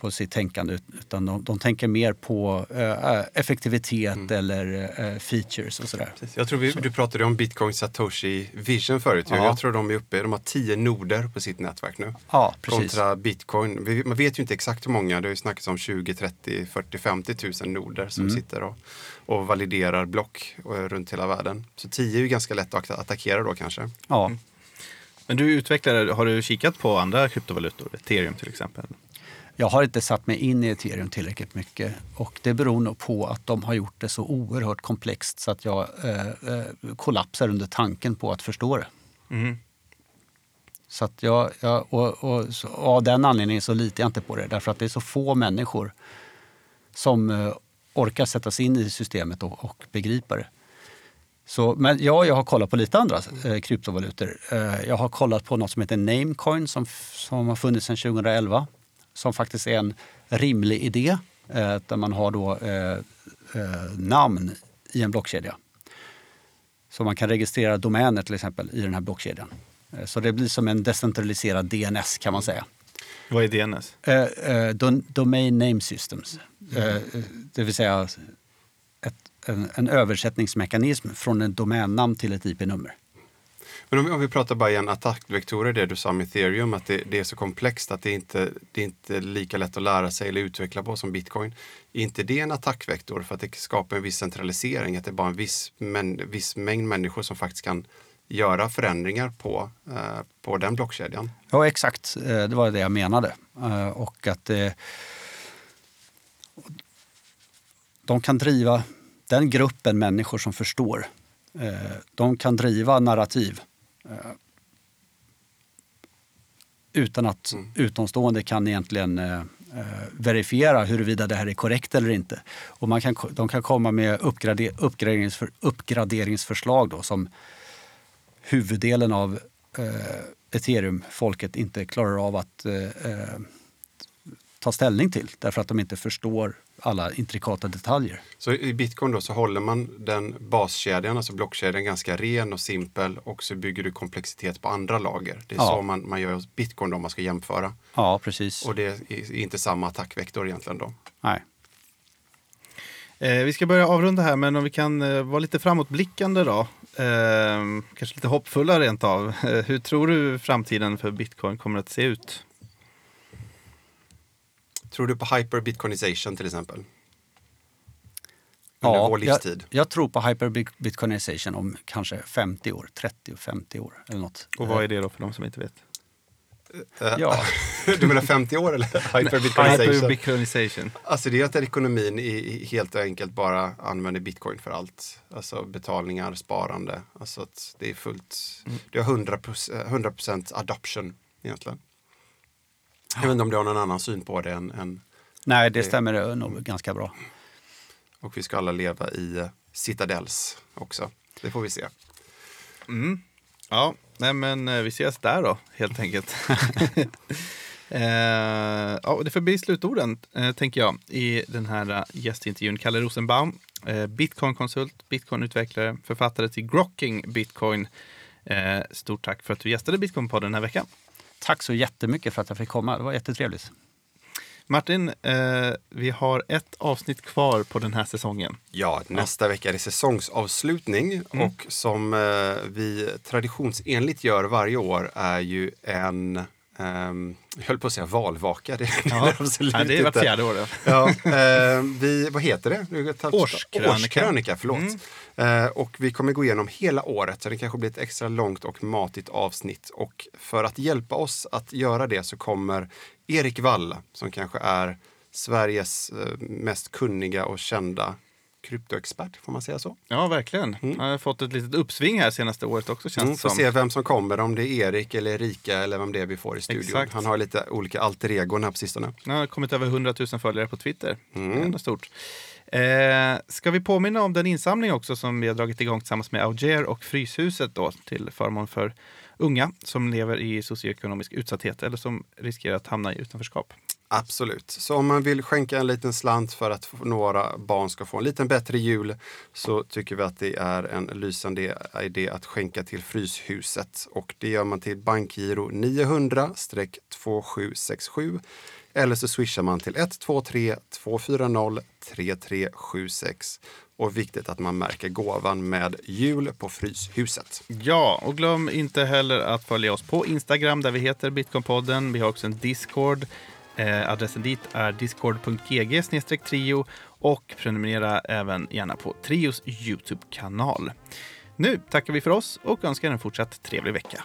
på sitt tänkande. ut- Utan de, de tänker mer på eh, effektivitet eller eh, features och sådär. Jag tror vi, du pratade om Bitcoin Satoshi Vision förut. Ja. Jag tror de är uppe, de har tio noder på sitt nätverk nu. Ja, precis. Kontra Bitcoin. Vi, man vet ju inte exakt hur många. Det har ju snackats om 20, 30, 40, 50 tusen noder som Mm. sitter och, och validerar block eh, runt hela världen. Så 10 är ju ganska lätt att attackera då kanske. Ja. Men du utvecklare, har du kikat på andra kryptovalutor? Ethereum till exempel? Jag har inte satt mig in i ethereum tillräckligt mycket och det beror nog på att de har gjort det så oerhört komplext så att jag eh, eh, kollapsar under tanken på att förstå det. Mm. Så att jag, jag, och, och, så, och av den anledningen så litar jag inte på det därför att det är så få människor som eh, orkar sätta sig in i systemet och, och begripa det. Så, men ja, jag har kollat på lite andra eh, kryptovalutor. Eh, jag har kollat på något som heter Namecoin som, som har funnits sedan 2011. Som faktiskt är en rimlig idé eh, där man har då eh, eh, namn i en blockkedja. Så man kan registrera domäner till exempel i den här blockkedjan. Eh, Så det blir som en decentraliserad DNS kan man säga. Vad är DNS? Eh, Dom- Domain Name Systems. Eh, det vill säga ett, en, en översättningsmekanism från en domännamn till ett IP-nummer. Men om, vi- om vi pratar bara igen attackvektorer, det du sa om ethereum, att det, det är så komplext att det inte det är inte lika lätt att lära sig eller utveckla på som bitcoin. Är inte det en attackvektor för att det skapar en viss centralisering? Att det är bara en viss, men, viss mängd människor som faktiskt kan göra förändringar på, eh, på den blockkedjan? Ja, exakt. Eh, det var det jag menade. Eh, och att eh, de kan driva, den gruppen människor som förstår, eh, de kan driva narrativ utan att utomstående kan egentligen eh, eh, verifiera huruvida det här är korrekt eller inte. Och man kan, de kan komma med uppgrader, uppgraderingsför, uppgraderingsförslag då, som huvuddelen av eh, ethereum-folket inte klarar av att eh, eh, ta ställning till därför att de inte förstår alla intrikata detaljer. Så i bitcoin då så håller man den baskedjan, alltså blockkedjan, ganska ren och simpel och så bygger du komplexitet på andra lager. Det är Ja. så man, man gör hos bitcoin då, om man ska jämföra. Ja, precis. Och det är inte samma attackvektor egentligen då. Nej. Eh, vi ska börja avrunda här, men om vi kan eh, vara lite framåtblickande då. Eh, kanske lite hoppfulla rent av. Eh, hur tror du framtiden för bitcoin kommer att se ut? Tror du på hyperbitcoinization till exempel? Under vår jag, livstid? jag tror på hyperbitcoinization om kanske 50 år, 30-50 år eller något. Och vad är det då för de som inte vet? Eh, Ja, Du menar 50 år eller? Hyperbitcoinization? Hyperbitcoinization. Alltså det är att ekonomin i- helt enkelt bara använder bitcoin för allt. Alltså betalningar, sparande. Alltså att det är fullt. Det har 100%, 100% adoption egentligen. Jag vet inte om du har någon annan syn på det än, än nej det stämmer nog ganska bra. och vi ska alla leva i eh, citadells också. Det får vi se. Mm. Ja, nej men eh, vi ses där då, helt enkelt. eh, ja, det får bli slutorden, eh, tänker jag, i den här eh, gästintervjun. Kalle Rosenbaum, eh, bitcoinkonsult, bitcoinutvecklare, författare till Grocking Bitcoin. Eh, stort tack för att du gästade Bitcoinpodden den här veckan. Tack så jättemycket för att jag fick komma. Det var jättetrevligt. Martin, eh, vi har ett avsnitt kvar på den här säsongen. Ja, nästa vecka är det säsongsavslutning Mm. och som eh, vi traditionsenligt gör varje år är ju en ehm, jag höll på att säga valvaka. Det, det absolut Ja, det är vart fjärde år. då. Ja, eh, vi, vad heter det? Årskrönika. Årskrönika, förlåt. Eh, och vi kommer gå igenom hela året, så det kanske blir ett extra långt och matigt avsnitt. Och för att hjälpa oss att göra det så kommer Erik Wall, som kanske är Sveriges eh, mest kunniga och kända kryptoexpert, får man säga så? Ja, verkligen. Han har fått ett litet uppsving här senaste året också känns Mm, det får som. se vem som kommer, om det är Erik eller Erika eller vem det är vi får i studion. Exakt. Han har lite olika alter egon här på sistone. Han har kommit över 100 000 följare på Twitter. Mm. Det är ändå stort. Eh, ska vi påminna om den insamling också som vi har dragit igång tillsammans med Auger och Fryshuset då, till förmån för unga som lever i socioekonomisk utsatthet eller som riskerar att hamna i utanförskap. Absolut. Så om man vill skänka en liten slant för att några barn ska få en liten bättre jul så tycker vi att det är en lysande idé att skänka till Fryshuset. Och det gör man till bankgiro 900-2767 eller så swishar man till 123 240 3376. Och viktigt att man märker gåvan med jul på Fryshuset. Ja, och glöm inte heller att följa oss på Instagram där vi heter Bitcoinpodden. Vi har också en Discord. Eh, adressen dit är discord.gg trio och prenumerera även gärna på Trios Youtube-kanal. Nu tackar vi för oss och önskar en fortsatt trevlig vecka.